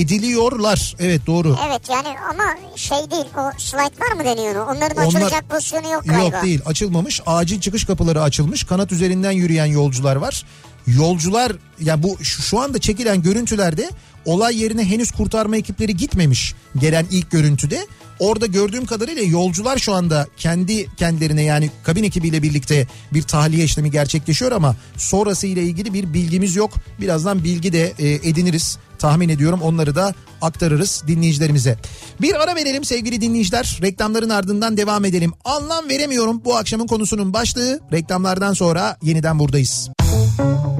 ediliyorlar evet doğru. Evet yani ama şey değil o slaytlar mı deniyor? Onların Onlar- açılacak pozisyonu yok galiba. Yok değil açılmamış acil çıkış kapıları açılmış kanat üzerinden yürüyen yolcular var. Yolcular ya bu şu, şu anda çekilen görüntülerde olay yerine henüz kurtarma ekipleri gitmemiş gelen ilk görüntüde. Orada gördüğüm kadarıyla yolcular şu anda kendi kendilerine yani kabin ekibiyle birlikte bir tahliye işlemi gerçekleşiyor ama sonrası ile ilgili bir bilgimiz yok. Birazdan bilgi de e, ediniriz. Tahmin ediyorum onları da aktarırız dinleyicilerimize. Bir ara verelim sevgili dinleyiciler. Reklamların ardından devam edelim. Anlam veremiyorum bu akşamın konusunun başlığı. Reklamlardan sonra yeniden buradayız. Kafa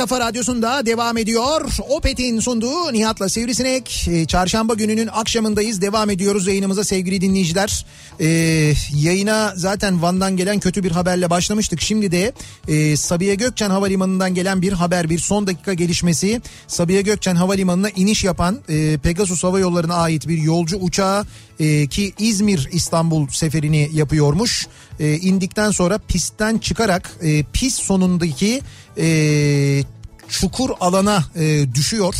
kafa radyosunda devam ediyor. Opet'in sunduğu Nihat'la Sivrisinek. Ee, Çarşamba gününün akşamındayız. Devam ediyoruz yayınımıza sevgili dinleyiciler. Ee, yayına zaten Van'dan gelen kötü bir haberle başlamıştık. Şimdi de e, Sabiha Gökçen Havalimanı'ndan gelen bir haber, bir son dakika gelişmesi. Sabiha Gökçen Havalimanı'na iniş yapan e, Pegasus Hava Yolları'na ait bir yolcu uçağı e, ki İzmir İstanbul seferini yapıyormuş. E, indikten sonra pistten çıkarak e, pist sonundaki e, çukur alana e, düşüyor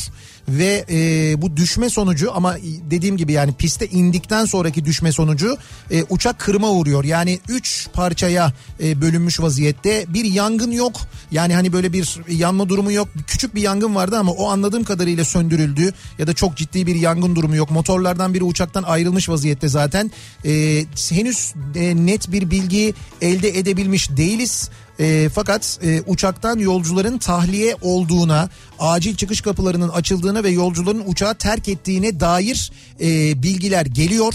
ve e, bu düşme sonucu ama dediğim gibi yani piste indikten sonraki düşme sonucu e, uçak kırma uğruyor. Yani 3 parçaya e, bölünmüş vaziyette bir yangın yok. Yani hani böyle bir yanma durumu yok. Küçük bir yangın vardı ama o anladığım kadarıyla söndürüldü ya da çok ciddi bir yangın durumu yok. Motorlardan biri uçaktan ayrılmış vaziyette zaten. E, henüz e, net bir bilgi elde edebilmiş değiliz. E, fakat e, uçaktan yolcuların tahliye olduğuna, acil çıkış kapılarının açıldığına ve yolcuların uçağı terk ettiğine dair e, bilgiler geliyor.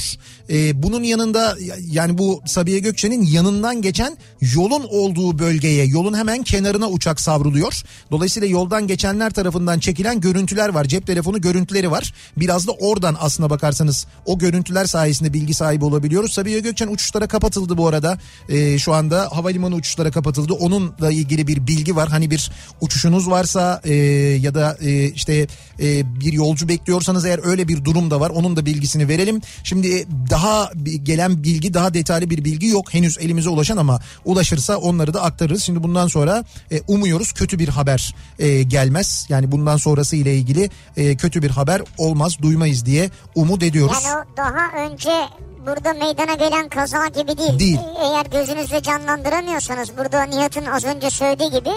E, bunun yanında yani bu Sabiha Gökçen'in yanından geçen yolun olduğu bölgeye, yolun hemen kenarına uçak savruluyor. Dolayısıyla yoldan geçenler tarafından çekilen görüntüler var. Cep telefonu görüntüleri var. Biraz da oradan aslına bakarsanız o görüntüler sayesinde bilgi sahibi olabiliyoruz. Sabiha Gökçen uçuşlara kapatıldı bu arada. E, şu anda havalimanı uçuşlara kapatıldı. Onunla ilgili bir bilgi var. Hani bir uçuşunuz varsa e, ya da e, işte e, bir yolcu bekliyorsanız eğer öyle bir durum da var onun da bilgisini verelim. Şimdi daha gelen bilgi daha detaylı bir bilgi yok henüz elimize ulaşan ama ulaşırsa onları da aktarırız. Şimdi bundan sonra e, umuyoruz kötü bir haber e, gelmez. Yani bundan sonrası ile ilgili e, kötü bir haber olmaz duymayız diye umut ediyoruz. Yani o daha önce burada meydana gelen kaza gibi değil. Değil. Eğer gözünüzde canlandıramıyorsanız burada Nihat'ın az önce söylediği gibi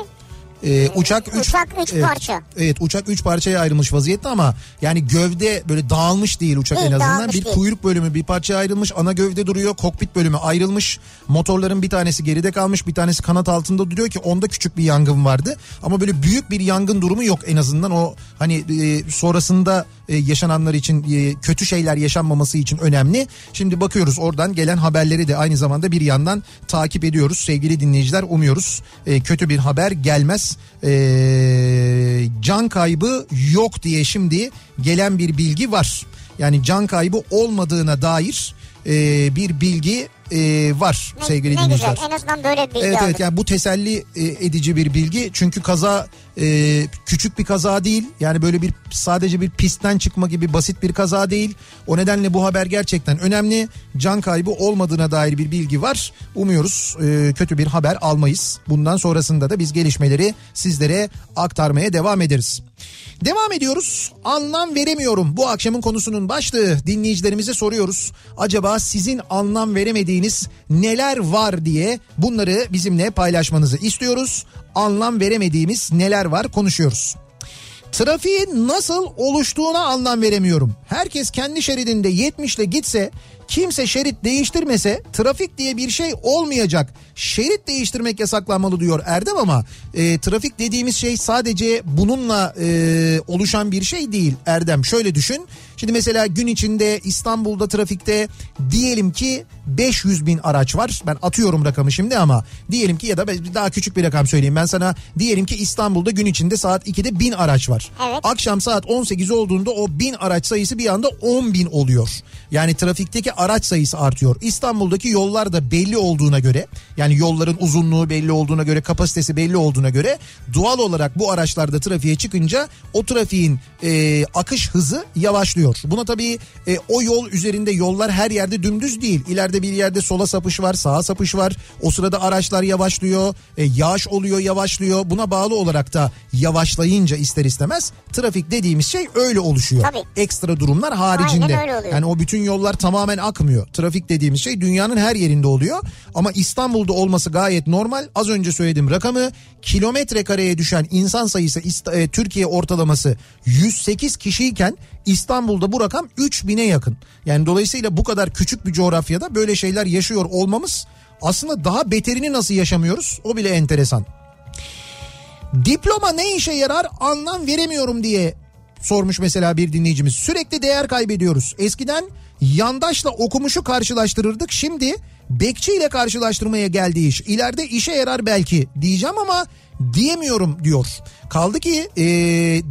Ee, uçak 3 Uçak evet, parça. Evet uçak 3 parçaya ayrılmış vaziyette ama yani gövde böyle dağılmış değil uçak Değil, en azından. Bir değil. kuyruk bölümü bir parçaya ayrılmış. Ana gövde duruyor. Kokpit bölümü ayrılmış. Motorların bir tanesi geride kalmış. Bir tanesi kanat altında duruyor ki onda küçük bir yangın vardı. Ama böyle büyük bir yangın durumu yok en azından. O hani e, sonrasında e, yaşananlar için e, kötü şeyler yaşanmaması için önemli. Şimdi bakıyoruz oradan gelen haberleri de aynı zamanda bir yandan takip ediyoruz. Sevgili dinleyiciler umuyoruz e, kötü bir haber gelmez. Can kaybı yok diye şimdi gelen bir bilgi var. Yani can kaybı olmadığına dair bir bilgi e, var ne, sevgili ne dinleyiciler. güzel en azından böyle bir bilgi Evet aldık. evet yani bu teselli e, edici bir bilgi. Çünkü kaza e, küçük bir kaza değil. Yani böyle bir sadece bir pistten çıkma gibi basit bir kaza değil. O nedenle bu haber gerçekten önemli. Can kaybı olmadığına dair bir bilgi var. Umuyoruz e, kötü bir haber almayız. Bundan sonrasında da biz gelişmeleri sizlere aktarmaya devam ederiz. Devam ediyoruz. Anlam veremiyorum. Bu akşamın konusunun başlığı. Dinleyicilerimize soruyoruz. Acaba sizin anlam veremediğiniz neler var diye bunları bizimle paylaşmanızı istiyoruz. Anlam veremediğimiz neler var konuşuyoruz. Trafiğin nasıl oluştuğuna anlam veremiyorum. Herkes kendi şeridinde 70 ile gitse kimse şerit değiştirmese trafik diye bir şey olmayacak. Şerit değiştirmek yasaklanmalı diyor Erdem ama e, trafik dediğimiz şey sadece bununla e, oluşan bir şey değil Erdem. Şöyle düşün. Şimdi mesela gün içinde İstanbul'da trafikte diyelim ki 500 bin araç var. Ben atıyorum rakamı şimdi ama diyelim ki ya da daha küçük bir rakam söyleyeyim ben sana. Diyelim ki İstanbul'da gün içinde saat 2'de 1000 araç var. Evet. Akşam saat 18 olduğunda o 1000 araç sayısı bir anda 10 bin oluyor. Yani trafikteki araç sayısı artıyor. İstanbul'daki yollar da belli olduğuna göre yani yolların uzunluğu belli olduğuna göre kapasitesi belli olduğuna göre doğal olarak bu araçlarda trafiğe çıkınca o trafiğin e, akış hızı yavaşlıyor. Buna tabii e, o yol üzerinde yollar her yerde dümdüz değil. İleride bir yerde sola sapış var sağa sapış var. O sırada araçlar yavaşlıyor e, yağış oluyor yavaşlıyor. Buna bağlı olarak da yavaşlayınca ister istemez trafik dediğimiz şey öyle oluşuyor. Tabii. Ekstra durumlar haricinde. Aynen öyle oluyor. Yani o bütün yollar tamamen akmıyor. Trafik dediğimiz şey dünyanın her yerinde oluyor. Ama İstanbul'da olması gayet normal. Az önce söylediğim rakamı kilometre kareye düşen insan sayısı e, Türkiye ortalaması 108 kişiyken İstanbul'da bu rakam 3000'e yakın. Yani dolayısıyla bu kadar küçük bir coğrafyada böyle şeyler yaşıyor olmamız aslında daha beterini nasıl yaşamıyoruz o bile enteresan. Diploma ne işe yarar anlam veremiyorum diye sormuş mesela bir dinleyicimiz. Sürekli değer kaybediyoruz. Eskiden yandaşla okumuşu karşılaştırırdık. Şimdi bekçi ile karşılaştırmaya geldi iş. İleride işe yarar belki diyeceğim ama diyemiyorum diyor. Kaldı ki e,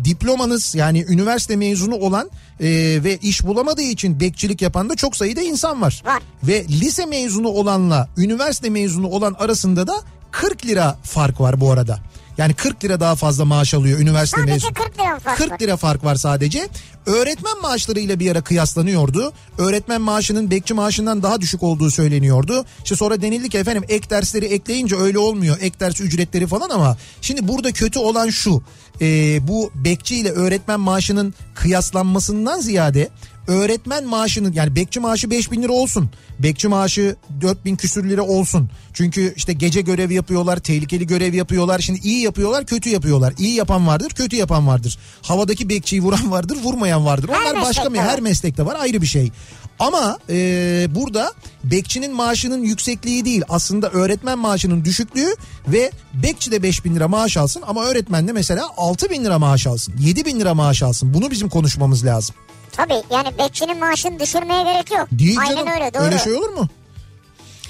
diplomanız yani üniversite mezunu olan e, ve iş bulamadığı için bekçilik yapan da çok sayıda insan var. Var. Ve lise mezunu olanla üniversite mezunu olan arasında da 40 lira fark var bu arada. Yani 40 lira daha fazla maaş alıyor üniversite Sadece mezunu. 40 lira fark 40 var. lira fark var sadece. Öğretmen maaşlarıyla bir ara kıyaslanıyordu. Öğretmen maaşının bekçi maaşından daha düşük olduğu söyleniyordu. İşte sonra denildi ki efendim ek dersleri ekleyince öyle olmuyor. Ek ders ücretleri falan ama şimdi burada kötü olan şu. e, bu bekçi ile öğretmen maaşının kıyaslanmasından ziyade öğretmen maaşının yani bekçi maaşı 5000 lira olsun. Bekçi maaşı 4000 küsür lira olsun. Çünkü işte gece görev yapıyorlar, tehlikeli görev yapıyorlar. Şimdi iyi yapıyorlar, kötü yapıyorlar. İyi yapan vardır, kötü yapan vardır. Havadaki bekçiyi vuran vardır, vurmayan vardır. Her Onlar başka mı? Her meslekte var ayrı bir şey. Ama e, burada bekçinin maaşının yüksekliği değil aslında öğretmen maaşının düşüklüğü ve bekçi de 5 bin lira maaş alsın ama öğretmen de mesela 6 bin lira maaş alsın 7 bin lira maaş alsın bunu bizim konuşmamız lazım. Tabii yani bekçinin maaşını düşürmeye gerek yok. Değil Aynen canım öyle doğru. öyle şey olur mu?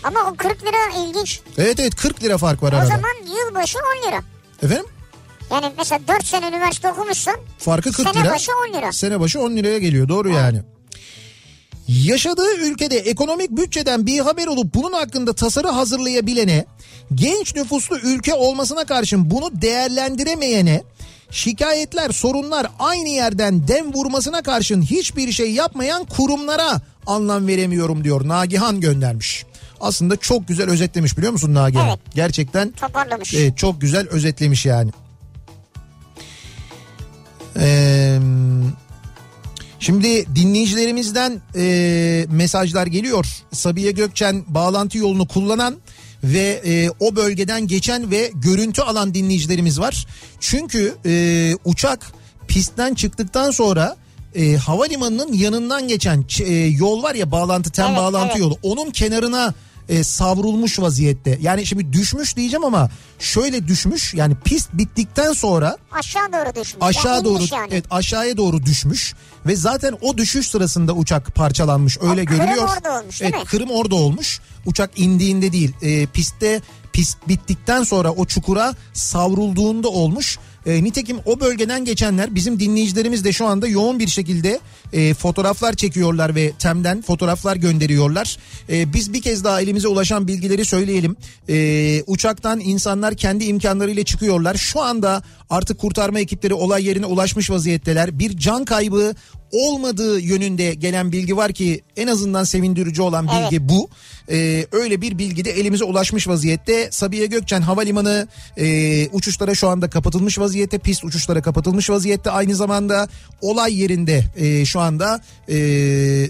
Ama o 40 lira ilginç. Evet evet 40 lira fark var O arada. zaman yılbaşı 10 lira. Efendim? Yani mesela 4 sene üniversite okumuşsun. Farkı 40 Sene lira. başı 10 lira. Sene başı 10 liraya geliyor doğru yani. Yaşadığı ülkede ekonomik bütçeden bir haber olup bunun hakkında tasarı hazırlayabilene, genç nüfuslu ülke olmasına karşın bunu değerlendiremeyene, Şikayetler, sorunlar aynı yerden dem vurmasına karşın hiçbir şey yapmayan kurumlara anlam veremiyorum diyor. Nagihan göndermiş. Aslında çok güzel özetlemiş biliyor musun Nagihan? Evet. Gerçekten Toparlamış. Evet, çok güzel özetlemiş yani. Ee, şimdi dinleyicilerimizden e, mesajlar geliyor. Sabiha Gökçen bağlantı yolunu kullanan ve e, o bölgeden geçen ve görüntü alan dinleyicilerimiz var. Çünkü e, uçak pistten çıktıktan sonra e, havalimanının yanından geçen e, yol var ya bağlantı tem Evet, bağlantı evet. yolu onun kenarına e, savrulmuş vaziyette. Yani şimdi düşmüş diyeceğim ama şöyle düşmüş yani pist bittikten sonra Aşağı doğru düşmüş. aşağı Yani doğru yani. evet aşağıya doğru düşmüş ve zaten o düşüş sırasında uçak parçalanmış öyle O kırım görülüyor. orada olmuş, değil evet, mi? kırım orada olmuş. Uçak indiğinde değil e, pistte pist bittikten sonra o çukura savrulduğunda olmuş. E, nitekim o bölgeden geçenler bizim dinleyicilerimiz de şu anda yoğun bir şekilde e, fotoğraflar çekiyorlar ve temden fotoğraflar gönderiyorlar. E, biz bir kez daha elimize ulaşan bilgileri söyleyelim. E, uçaktan insanlar kendi imkanlarıyla çıkıyorlar. Şu anda artık kurtarma ekipleri olay yerine ulaşmış vaziyetteler. Bir can kaybı olmadığı yönünde gelen bilgi var ki en azından sevindirici olan bilgi bu. Ee, öyle bir bilgi de elimize ulaşmış vaziyette. Sabiha Gökçen Havalimanı e, uçuşlara şu anda kapatılmış vaziyette. Pist uçuşlara kapatılmış vaziyette. Aynı zamanda olay yerinde e, şu anda e,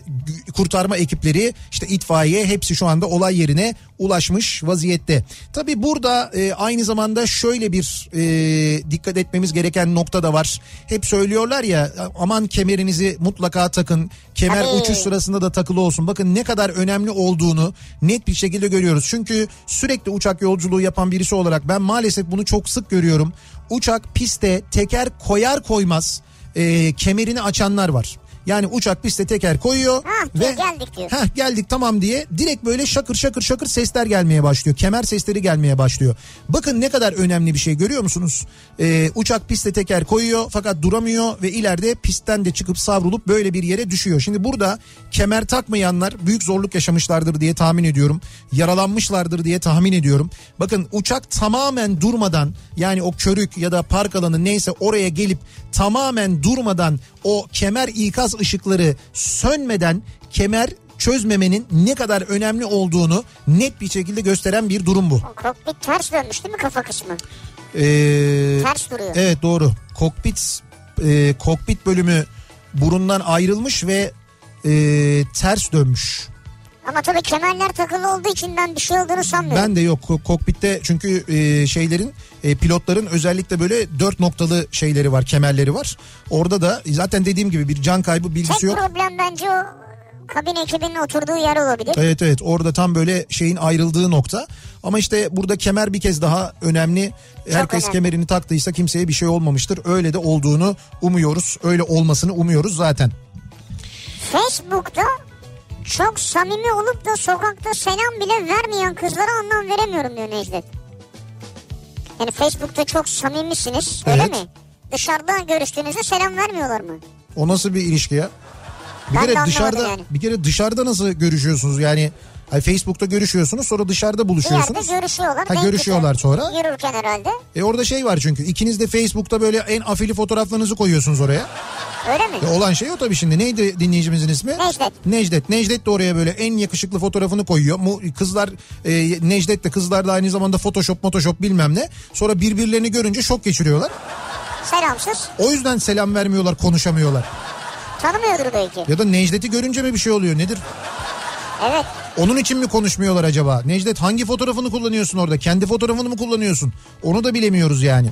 kurtarma ekipleri işte itfaiye hepsi şu anda olay yerine ulaşmış vaziyette. Tabi burada e, aynı zamanda şöyle bir e, dikkat etmemiz gereken nokta da var. Hep söylüyorlar ya aman kemerinizi mutlaka takın. Kemer Tabii. uçuş sırasında da takılı olsun. Bakın ne kadar önemli olduğunu net bir şekilde görüyoruz. Çünkü sürekli uçak yolculuğu yapan birisi olarak ben maalesef bunu çok sık görüyorum. Uçak piste teker koyar koymaz e, kemerini açanlar var. Yani uçak piste teker koyuyor Ha, ve geldik diyor. Heh, geldik tamam diye direkt böyle şakır şakır şakır sesler gelmeye başlıyor. Kemer sesleri gelmeye başlıyor. Bakın ne kadar önemli bir şey görüyor musunuz? Ee, uçak piste teker koyuyor fakat duramıyor ve ileride pistten de çıkıp savrulup böyle bir yere düşüyor. Şimdi burada kemer takmayanlar büyük zorluk yaşamışlardır diye tahmin ediyorum. Yaralanmışlardır diye tahmin ediyorum. Bakın uçak tamamen durmadan yani o körük ya da park alanı neyse oraya gelip tamamen durmadan o kemer ikaz ışıkları sönmeden kemer çözmemenin ne kadar önemli olduğunu net bir şekilde gösteren bir durum bu. Kokpit ters dönmüş değil mi kafa kısmı? Ee, Ters duruyor. evet doğru. Kokpit e, kokpit bölümü burundan ayrılmış ve e, ters dönmüş. Ama tabii kemerler takılı olduğu için ben bir şey olduğunu sanmıyorum. Ben de yok Ko- kokpitte çünkü e, şeylerin e, pilotların özellikle böyle dört noktalı şeyleri var kemerleri var. Orada da zaten dediğim gibi bir can kaybı bilgisi Tek yok. problem bence o kabin ekibinin oturduğu yer olabilir. Evet evet orada tam böyle şeyin ayrıldığı nokta. Ama işte burada kemer bir kez daha önemli. Herkes önemli. kemerini taktıysa kimseye bir şey olmamıştır. Öyle de olduğunu umuyoruz. Öyle olmasını umuyoruz zaten. Facebook'ta çok samimi olup da sokakta selam bile vermeyen kızlara anlam veremiyorum diyor Necdet. Yani Facebook'ta çok samimisiniz öyle Evet. mi? Dışarıda görüştüğünüzde selam vermiyorlar mı? O nasıl bir ilişki ya? Bir Ben de kere dışarıda yani. bir kere dışarıda nasıl görüşüyorsunuz? Yani hani Facebook'ta görüşüyorsunuz sonra dışarıda Bir buluşuyorsunuz. yerde görüşüyorlar. Ha, görüşüyorlar getiriyor. sonra. Yürürken herhalde. E orada şey var çünkü ikiniz de Facebook'ta böyle en afili fotoğraflarınızı koyuyorsunuz oraya. Öyle mi? E olan şey o tabii şimdi. Neydi dinleyicimizin ismi? Necdet. Necdet. Necdet de oraya böyle en yakışıklı fotoğrafını koyuyor. Mu, kızlar e, Necdet de kızlar da aynı zamanda Photoshop, Photoshop bilmem ne. Sonra birbirlerini görünce şok geçiriyorlar. Selamsız. O yüzden selam vermiyorlar, konuşamıyorlar. Tanımıyordur belki. Ya da Necdet'i görünce mi bir şey oluyor? Nedir? Evet. Onun için mi konuşmuyorlar acaba? Necdet hangi fotoğrafını kullanıyorsun orada? Kendi fotoğrafını mı kullanıyorsun? Onu da bilemiyoruz yani.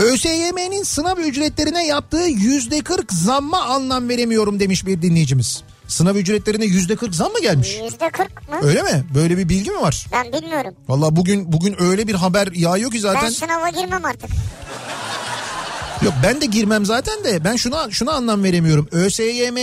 ÖSYM'nin sınav ücretlerine yaptığı yüzde 40 zamma anlam veremiyorum demiş bir dinleyicimiz. Sınav ücretlerine yüzde 40 zam mı gelmiş? Yüzde kırk mı? Öyle mi? Böyle bir bilgi mi var? Ben bilmiyorum. Valla bugün bugün öyle bir haber yağıyor ki Ben zaten. sınava girmem artık. Yok ben de girmem zaten de ben şuna şuna anlam veremiyorum. ÖSYM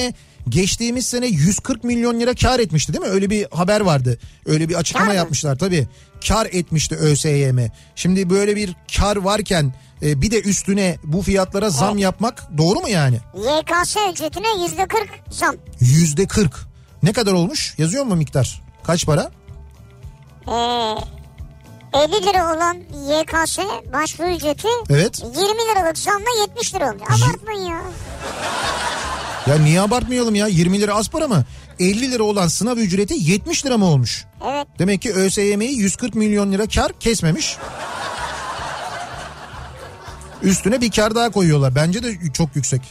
geçtiğimiz sene 140 milyon lira kar etmişti değil mi? Öyle bir haber vardı. Öyle bir açıklama Kar mı? yapmışlar tabii. Kar etmişti ÖSYM. Şimdi böyle bir kar varken e, bir de üstüne bu fiyatlara zam yapmak doğru mu yani? YKS ücretine yüzde kırk zam. Yüzde 40. Ne kadar olmuş? Yazıyor mu miktar? Kaç para? Ee, 50 lira olan YKS başvuru ücreti Evet. 20 liralık zamla 70 lira olmuş. Abartmayın ya. Ya niye abartmayalım ya 20 lira az para mı? 50 lira olan sınav ücreti 70 lira mı olmuş? Evet. Demek ki ÖSYM'yi 140 milyon lira kar kesmemiş. Üstüne bir kar daha koyuyorlar. Bence de çok yüksek.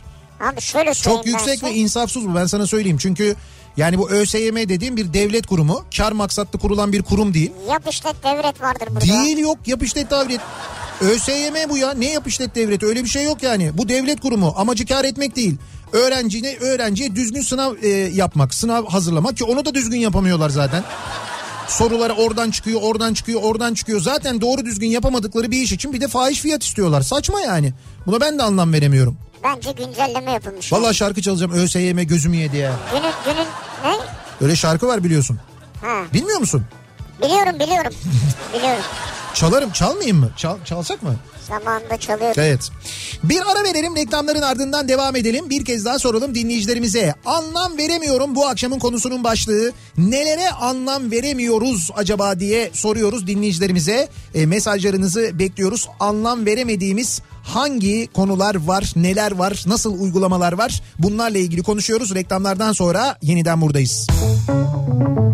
Abi şöyle Çok yüksek ve insafsız bu ben sana söyleyeyim. Çünkü yani bu ÖSYM dediğim bir devlet kurumu. Kar maksatlı kurulan bir kurum değil. Yap işlet devret vardır burada. Değil yok yap işlet devlet. ÖSYM bu ya ne yap işlet devleti öyle bir şey yok yani. Bu devlet kurumu amacı kar etmek değil. Öğrencine öğrenciye düzgün sınav e, yapmak, sınav hazırlamak ki onu da düzgün yapamıyorlar zaten. Soruları oradan çıkıyor, oradan çıkıyor, oradan çıkıyor. Zaten doğru düzgün yapamadıkları bir iş için bir de fahiş fiyat istiyorlar. Saçma yani. Buna ben de anlam veremiyorum. Bence güncelleme yapılmış. Vallahi şarkı çalacağım ÖSYM gözümü yedi ya. Günün, günün ne? Öyle şarkı var biliyorsun. Ha. Bilmiyor musun? Biliyorum biliyorum. biliyorum. Çalarım, çalmayayım mı? Çal, çalsak mı? Zamanında çalıyorum. Evet. Bir ara verelim reklamların ardından devam edelim. Bir kez daha soralım dinleyicilerimize. Anlam veremiyorum bu akşamın konusunun başlığı. Nelere anlam veremiyoruz acaba diye soruyoruz dinleyicilerimize. E, mesajlarınızı bekliyoruz. Anlam veremediğimiz hangi konular var, neler var, nasıl uygulamalar var? Bunlarla ilgili konuşuyoruz. Reklamlardan sonra yeniden buradayız. Kafa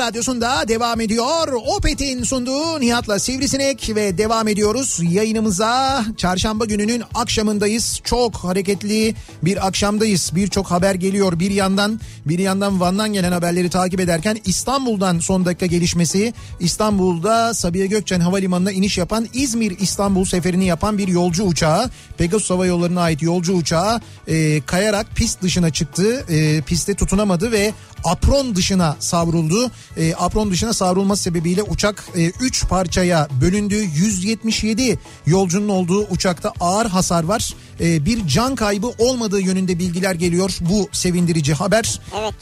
radyosunda devam ediyor. Opet'in sunduğu Nihat'la Sivrisinek ve devam ediyoruz yayınımıza. Çarşamba gününün akşamındayız. Çok hareketli bir akşamdayız. Birçok haber geliyor bir yandan. Bir yandan Van'dan gelen haberleri takip ederken İstanbul'dan son dakika gelişmesi. İstanbul'da Sabiha Gökçen Havalimanı'na iniş yapan İzmir İstanbul seferini yapan bir yolcu uçağı. Pegasus Hava Yolları'na ait yolcu uçağı e, kayarak pist dışına çıktı. E, piste tutunamadı ve apron dışına savruldu. E, apron dışına savrulması sebebiyle uçak 3 parçaya bölündü. 177 yolcunun olduğu uçakta ağır hasar var. E, bir can kaybı olmadığı yönünde bilgiler geliyor. Bu sevindirici haber. Evet.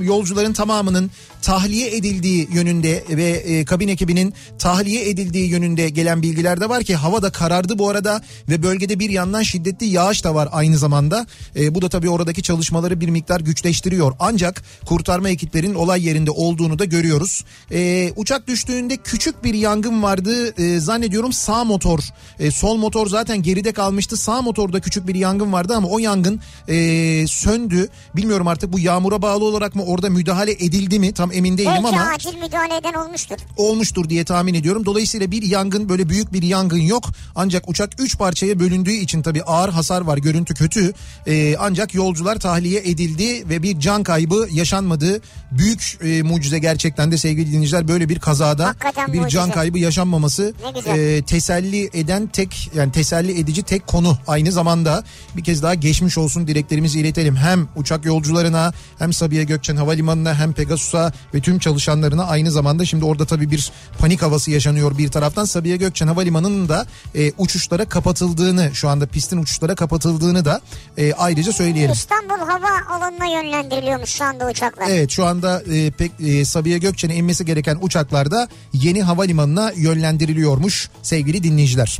Yolcuların tamamının tahliye edildiği yönünde ve e, kabin ekibinin tahliye edildiği yönünde gelen bilgiler de var ki hava da karardı bu arada ve bölgede bir yandan şiddetli yağış da var aynı zamanda. E, bu da tabii oradaki çalışmaları bir miktar güçleştiriyor. Ancak kurtarma ekiplerinin olay yerinde olduğunu da görüyoruz. E, uçak düştüğünde küçük bir yangın vardı. E, zannediyorum sağ motor, e, sol motor zaten geride kalmıştı. Sağ motorda küçük bir yangın vardı ama o yangın e, söndü. Bilmiyorum artık bu yağmura bağlı olarak mı orada müdahale edildi mi tam emin değilim Belki ama acil müdahale eden olmuştur. olmuştur diye tahmin ediyorum. Dolayısıyla bir yangın böyle büyük bir yangın yok. Ancak uçak 3 parçaya bölündüğü için tabii ağır hasar var. Görüntü kötü. Ee, ancak yolcular tahliye edildi ve bir can kaybı yaşanmadı. Büyük e, mucize gerçekten de sevgili dinleyiciler böyle bir kazada Hakikaten bir mucize. can kaybı yaşanmaması e, teselli eden tek yani teselli edici tek konu aynı zamanda bir kez daha geçmiş olsun dileklerimizi iletelim. Hem uçak yolcularına hem Sabiha Gökçen Havalimanı'na hem Pegasus'a ve tüm çalışanlarına aynı zamanda şimdi orada tabii bir panik havası yaşanıyor bir taraftan. Sabiha Gökçen Havalimanı'nın da e, uçuşlara kapatıldığını şu anda pistin uçuşlara kapatıldığını da e, ayrıca söyleyelim. İstanbul hava alanına yönlendiriliyormuş şu anda uçaklar. Evet şu anda e, pek e, Sabiha Gökçen'e inmesi gereken uçaklarda yeni havalimanına yönlendiriliyormuş sevgili dinleyiciler.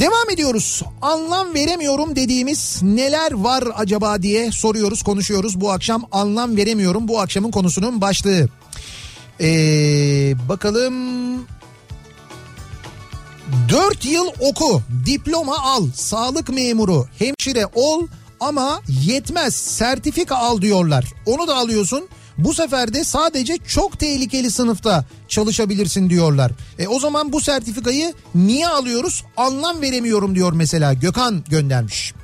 Devam ediyoruz. Anlam veremiyorum dediğimiz neler var acaba diye soruyoruz, konuşuyoruz. Bu akşam anlam veremiyorum. Bu akşamın konusunun başlığı. Ee, bakalım 4 yıl oku, diploma al, sağlık memuru, hemşire ol ama yetmez sertifika al diyorlar. Onu da alıyorsun. Bu sefer de sadece çok tehlikeli sınıfta çalışabilirsin diyorlar. E o zaman bu sertifikayı niye alıyoruz? Anlam veremiyorum diyor mesela Gökhan göndermiş.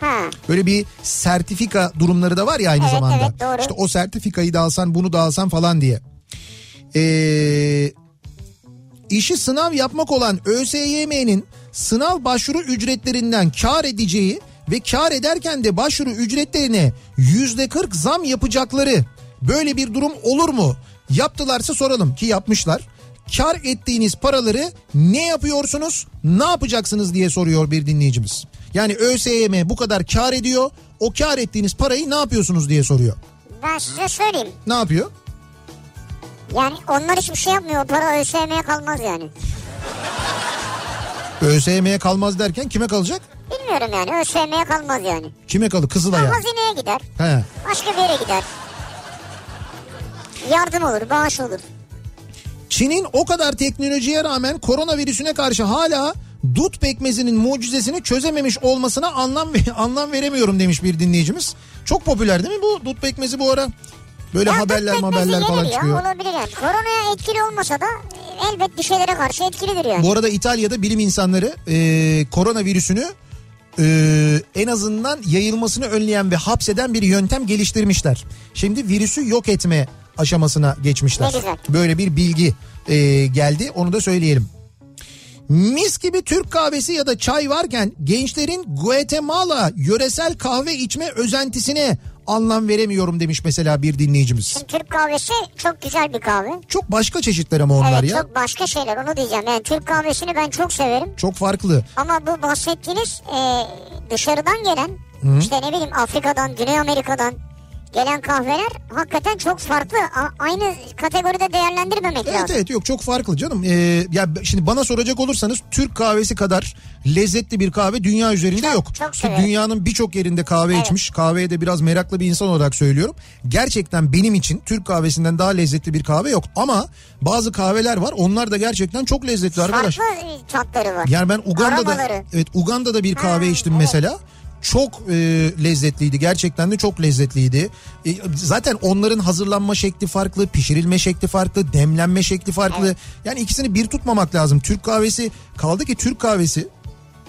Ha. Böyle bir sertifika durumları da var ya aynı Evet, zamanda. evet, doğru. İşte o sertifikayı da alsan bunu da alsan falan diye. Ee, işi sınav yapmak olan ÖSYM'nin sınav başvuru ücretlerinden kar edeceği ve kar ederken de başvuru ücretlerine yüzde 40 zam yapacakları böyle bir durum olur mu? Yaptılarsa soralım ki yapmışlar. Kar ettiğiniz paraları ne yapıyorsunuz? Ne yapacaksınız diye soruyor bir dinleyicimiz. Yani ÖSYM bu kadar kar ediyor. O kar ettiğiniz parayı ne yapıyorsunuz diye soruyor. Ben size söyleyeyim. Ne yapıyor? Yani onlar hiçbir şey yapmıyor. O para ÖSYM'ye kalmaz yani. ÖSYM'ye kalmaz derken kime kalacak? Bilmiyorum yani ÖSYM'ye kalmaz yani. Kime kalır? Kızılay'a. Hazineye gider. He. Başka bir yere gider. Yardım olur, bağış olur. Çin'in o kadar teknolojiye rağmen koronavirüsüne karşı hala dut pekmezinin mucizesini çözememiş olmasına anlam anlam veremiyorum demiş bir dinleyicimiz. Çok popüler değil mi bu dut pekmezi bu ara? Böyle Ya haberler haberler falan ya, çıkıyor. Olabilir yani. Koronaya etkili olmasa da elbet bir şeylere karşı etkilidir yani. Bu arada İtalya'da bilim insanları e, koronavirüsünü e, en azından yayılmasını önleyen ve hapseden bir yöntem geliştirmişler. Şimdi virüsü yok etme aşamasına geçmişler. Böyle bir bilgi e, geldi onu da söyleyelim. Mis gibi Türk kahvesi ya da çay varken gençlerin Guatemala yöresel kahve içme özentisine anlam veremiyorum demiş mesela bir dinleyicimiz. Şimdi Türk kahvesi çok güzel bir kahve. Çok başka çeşitler ama onlar evet ya. çok başka şeyler onu diyeceğim. Yani Türk kahvesini ben çok severim. Çok farklı. Ama bu bahsettiğiniz e, dışarıdan gelen işte ne bileyim Afrika'dan, Güney Amerika'dan gelen kahveler hakikaten çok farklı. A- aynı kategoride değerlendirmemek Evet lazım. evet yok çok farklı canım. Ee, ya şimdi bana soracak olursanız Türk kahvesi kadar lezzetli bir kahve dünya üzerinde Çok, yok. çok Ki dünyanın birçok yerinde kahve Evet. içmiş. Kahveye de biraz meraklı bir insan olarak söylüyorum. Gerçekten benim için Türk kahvesinden daha lezzetli bir kahve yok. Ama bazı kahveler var. Onlar da gerçekten çok lezzetli arkadaş. Farklı tatları var. Yani ben Uganda'da Aromaları. evet Uganda'da bir kahve Ha, içtim evet. mesela. Çok e, lezzetliydi. Gerçekten de çok lezzetliydi. E, zaten onların hazırlanma şekli farklı, pişirilme şekli farklı, demlenme şekli farklı. Yani ikisini bir tutmamak lazım. Türk kahvesi kaldı ki Türk kahvesi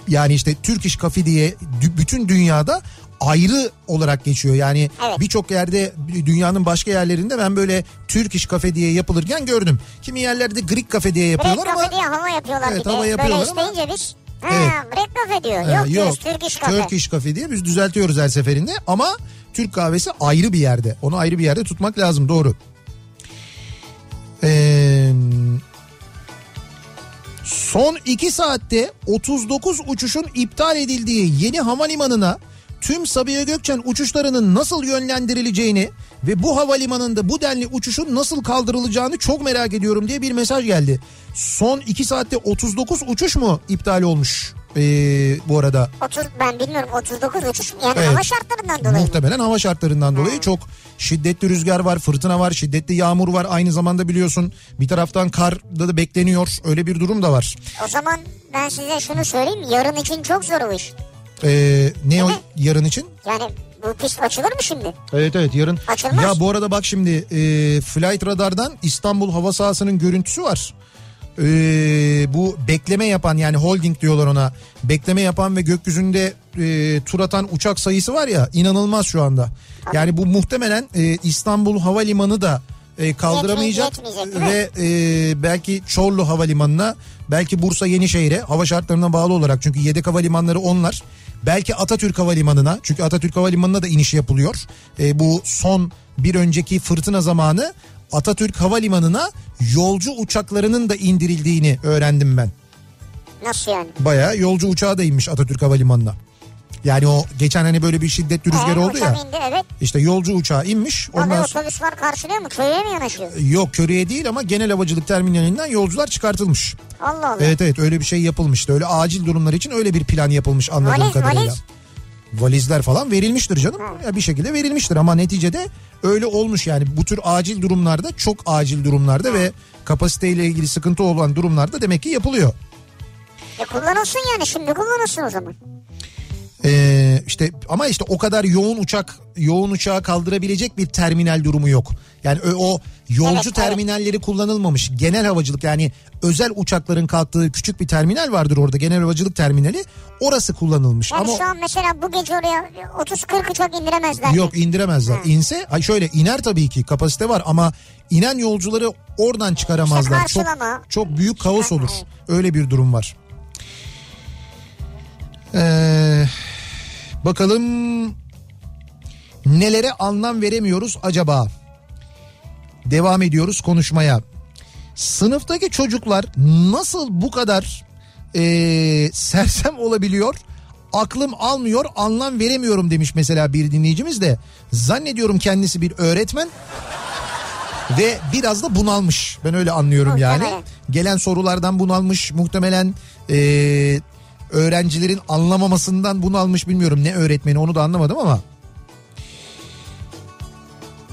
yani işte Türk İş Kafe diye bütün dünyada ayrı olarak geçiyor. Yani Evet. birçok yerde dünyanın başka yerlerinde ben böyle Türk İş Kafe diye yapılırken gördüm. Kimi yerlerde Greek Kafe diye yapıyorlar ama kafe diye hava yapıyorlar Evet, bir de. hava yapıyorlar Böyle ama- isteyince biz. Ha, Evet. break kafe diyor. Ha, yok, Türk iş kafe. Turkish Cafe diye biz düzeltiyoruz her seferinde ama Türk kahvesi ayrı bir yerde. Onu ayrı bir yerde tutmak lazım doğru. Ee, son 2 saatte 39 uçuşun iptal edildiği yeni havalimanına tüm Sabiha Gökçen uçuşlarının nasıl yönlendirileceğini ve bu havalimanında bu denli uçuşun nasıl kaldırılacağını çok merak ediyorum diye bir mesaj geldi. Son 2 saatte 39 uçuş mu iptal olmuş ee, bu arada? 30, ben bilmiyorum 39 uçuş. Yani Evet. hava şartlarından dolayı. Muhtemelen hava şartlarından dolayı çok şiddetli rüzgar var, fırtına var, şiddetli yağmur var. Aynı zamanda biliyorsun bir taraftan kar da, da bekleniyor. Öyle bir durum da var. O zaman ben size şunu söyleyeyim. Yarın için çok zor o iş. Ee, ne o Evet. yarın için? Yani bu pist açılır mı şimdi? Evet evet yarın. Açılmaz. Ya bu arada bak şimdi e, Flight Radar'dan İstanbul hava sahasının görüntüsü var. E, bu bekleme yapan yani holding diyorlar ona. Bekleme yapan ve gökyüzünde e, tur atan uçak sayısı var ya inanılmaz şu anda. Yani bu muhtemelen e, İstanbul Havalimanı da e, kaldıramayacak ve e, belki Çorlu Havalimanı'na belki Bursa Yenişehir'e hava şartlarına bağlı olarak çünkü yedek havalimanları onlar. Belki Atatürk Havalimanı'na çünkü Atatürk Havalimanı'na da iniş yapılıyor. E, bu son bir önceki fırtına zamanı Atatürk Havalimanı'na yolcu uçaklarının da indirildiğini öğrendim ben. Nasıl yani? Bayağı yolcu uçağı da inmiş Atatürk Havalimanı'na. Yani o geçen hani böyle bir şiddetli rüzgar Ee, oldu ya. indi evet. İşte yolcu uçağı inmiş. Ondan Ondan sonra otobüs var karşılıyor mu? Köye mi yanaşıyor? yok köreye değil ama genel havacılık terminalinden yolcular çıkartılmış. Allah Allah. Evet evet öyle bir şey yapılmıştı. Öyle acil durumlar için öyle bir plan yapılmış anladığım Valiz, kadarıyla. valiz. Valizler falan verilmiştir canım. Ya bir şekilde verilmiştir ama neticede öyle olmuş yani bu tür acil durumlarda çok acil durumlarda ve kapasiteyle ilgili sıkıntı olan durumlarda demek ki yapılıyor. E kullanılsın yani şimdi kullanılsın o zaman. Ee, işte ama işte o kadar yoğun uçak yoğun uçağı kaldırabilecek bir terminal durumu yok. Yani o, yolcu Evet, evet. terminalleri kullanılmamış. Genel havacılık yani özel uçakların kalktığı küçük bir terminal vardır orada. Genel havacılık terminali. Orası kullanılmış. Yani ama şu an mesela bu gece oraya 30-40 uçak indiremezler. Yok indiremezler. İnse ay şöyle iner tabii ki kapasite var ama inen yolcuları oradan çıkaramazlar. İşte çok çok büyük kaos olur. evet. Öyle bir durum var. Bakalım nelere anlam veremiyoruz acaba? Devam ediyoruz konuşmaya. Sınıftaki çocuklar nasıl bu kadar eee, sersem olabiliyor? Aklım almıyor, anlam veremiyorum demiş mesela bir dinleyicimiz de. Zannediyorum kendisi bir öğretmen ve biraz da bunalmış. Ben öyle anlıyorum yani. Gelen sorulardan bunalmış muhtemelen eee, öğrencilerin anlamamasından bunalmış bilmiyorum ne öğretmeni onu da anlamadım ama.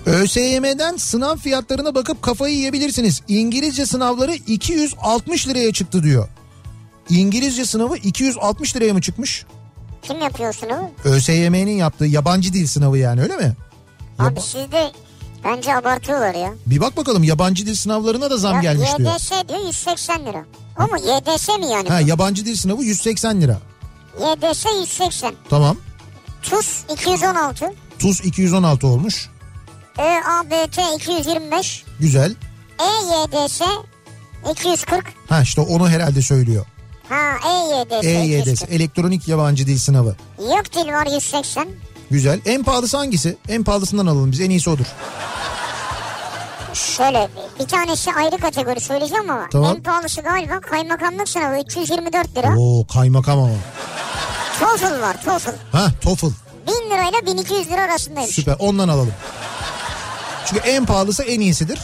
ÖSYM'den sınav fiyatlarına bakıp kafayı yiyebilirsiniz. İngilizce sınavları 260 liraya çıktı diyor. İngilizce sınavı 260 liraya mı çıkmış? Kim yapıyor sınavı? ÖSYM'nin yaptığı yabancı dil sınavı yani öyle mi? Abi Yaba- siz de bence abartıyorlar ya. bir bak bakalım yabancı dil sınavlarına da zam ya gelmiş diyor. YDS diyor 180 lira. O mu YDS mi yani? Ha yabancı dil sınavı 180 lira. YDS 180. Tamam. TUS 216. Tuz 216 olmuş. ÖABT 225. Güzel. EYDS 240. Ha işte onu herhalde söylüyor. Ha EYDS. EYDS 240. elektronik yabancı dil sınavı. Yok dil var 180. Güzel. En pahalısı hangisi? En pahalısından alalım biz. En iyisi odur. Şöyle bir tanesi ayrı kategori söyleyeceğim ama Tamam. en pahalısı galiba kaymakamlık sınavı 324 lira. Oo kaymakam ama. TOEFL var TOEFL. Ha TOEFL. 1000 lirayla 1200 lira arasındaymış. Süper ondan alalım. Çünkü en pahalısı en iyisidir.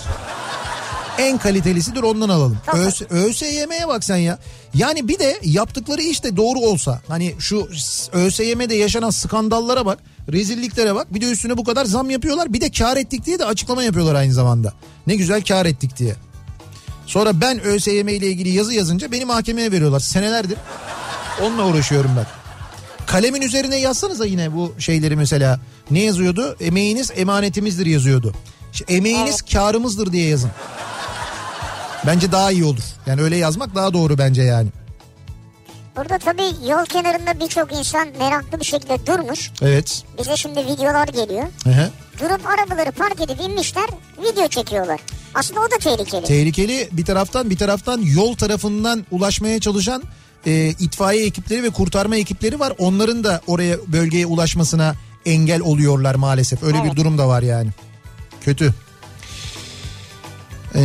En kalitelisidir ondan alalım. Tamam. ÖS, ÖSYM'ye bak sen ya. Yani bir de yaptıkları iş de doğru olsa. Hani şu ÖSYM'de yaşanan skandallara bak. Rezilliklere bak. Bir de üstüne bu kadar zam yapıyorlar. Bir de kar ettik diye de açıklama yapıyorlar aynı zamanda. Ne güzel kar ettik diye. Sonra ben ÖSYM ile ilgili yazı yazınca beni mahkemeye veriyorlar. Senelerdir onunla uğraşıyorum ben. Kalemin üzerine yazsanıza yine bu şeyleri mesela. Ne yazıyordu? Emeğiniz emanetimizdir yazıyordu. İşte emeğiniz karımızdır diye yazın. Bence daha iyi olur. Yani öyle yazmak daha doğru bence yani. Burada tabii yol kenarında birçok insan meraklı bir şekilde durmuş. Evet. Bize şimdi videolar geliyor. Hı hı. Durup arabaları park edip inmişler video çekiyorlar. Aslında o da tehlikeli. Tehlikeli bir taraftan bir taraftan yol tarafından ulaşmaya çalışan e, itfaiye ekipleri ve kurtarma ekipleri var. Onların da oraya bölgeye ulaşmasına engel oluyorlar maalesef. Öyle bir Evet. durum da var yani. Kötü. Ee,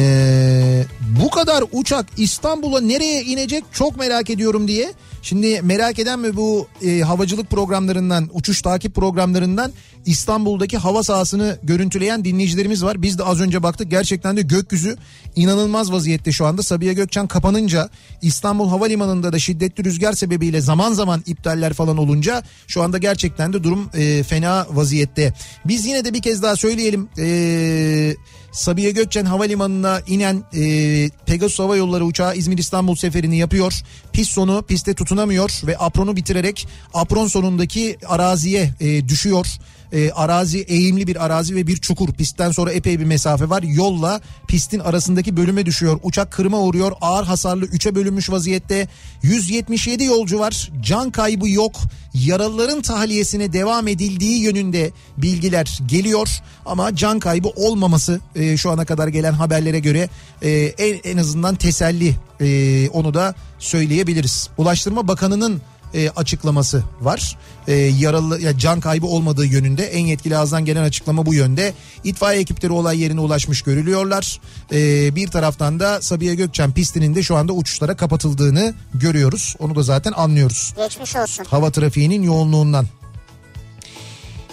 kadar uçak İstanbul'a nereye inecek çok merak ediyorum diye. Şimdi merak eden mi bu e, havacılık programlarından, uçuş takip programlarından İstanbul'daki hava sahasını görüntüleyen dinleyicilerimiz var. Biz de az önce baktık gerçekten de gökyüzü inanılmaz vaziyette şu anda. Sabiha Gökçen kapanınca İstanbul Havalimanı'nda da şiddetli rüzgar sebebiyle zaman zaman iptaller falan olunca şu anda gerçekten de durum e, fena vaziyette. Biz yine de bir kez daha söyleyelim. Eee Sabiha Gökçen Havalimanı'na inen e, Pegasus Hava Yolları uçağı İzmir İstanbul seferini yapıyor. Pist sonu piste tutunamıyor ve apronu bitirerek apron sonundaki araziye e, düşüyor. E, arazi eğimli bir arazi ve bir çukur. Pistten sonra epey bir mesafe var. Yolla pistin arasındaki bölüme düşüyor. Uçak kırıma uğruyor. Ağır hasarlı 3'e bölünmüş vaziyette. 177 yolcu var. Can kaybı yok. Yaralıların tahliyesine devam edildiği yönünde bilgiler geliyor. Ama can kaybı olmaması e, şu ana kadar gelen haberlere göre e, en, en azından teselli e, onu da söyleyebiliriz. Ulaştırma Bakanı'nın e, açıklaması var. E, yaralı ya can kaybı olmadığı yönünde en yetkili ağızdan gelen açıklama bu yönde. İtfaiye ekipleri olay yerine ulaşmış görülüyorlar. E, bir taraftan da Sabiha Gökçen pistinin de şu anda uçuşlara kapatıldığını görüyoruz. Onu da zaten anlıyoruz. Geçmiş olsun. Hava trafiğinin yoğunluğundan.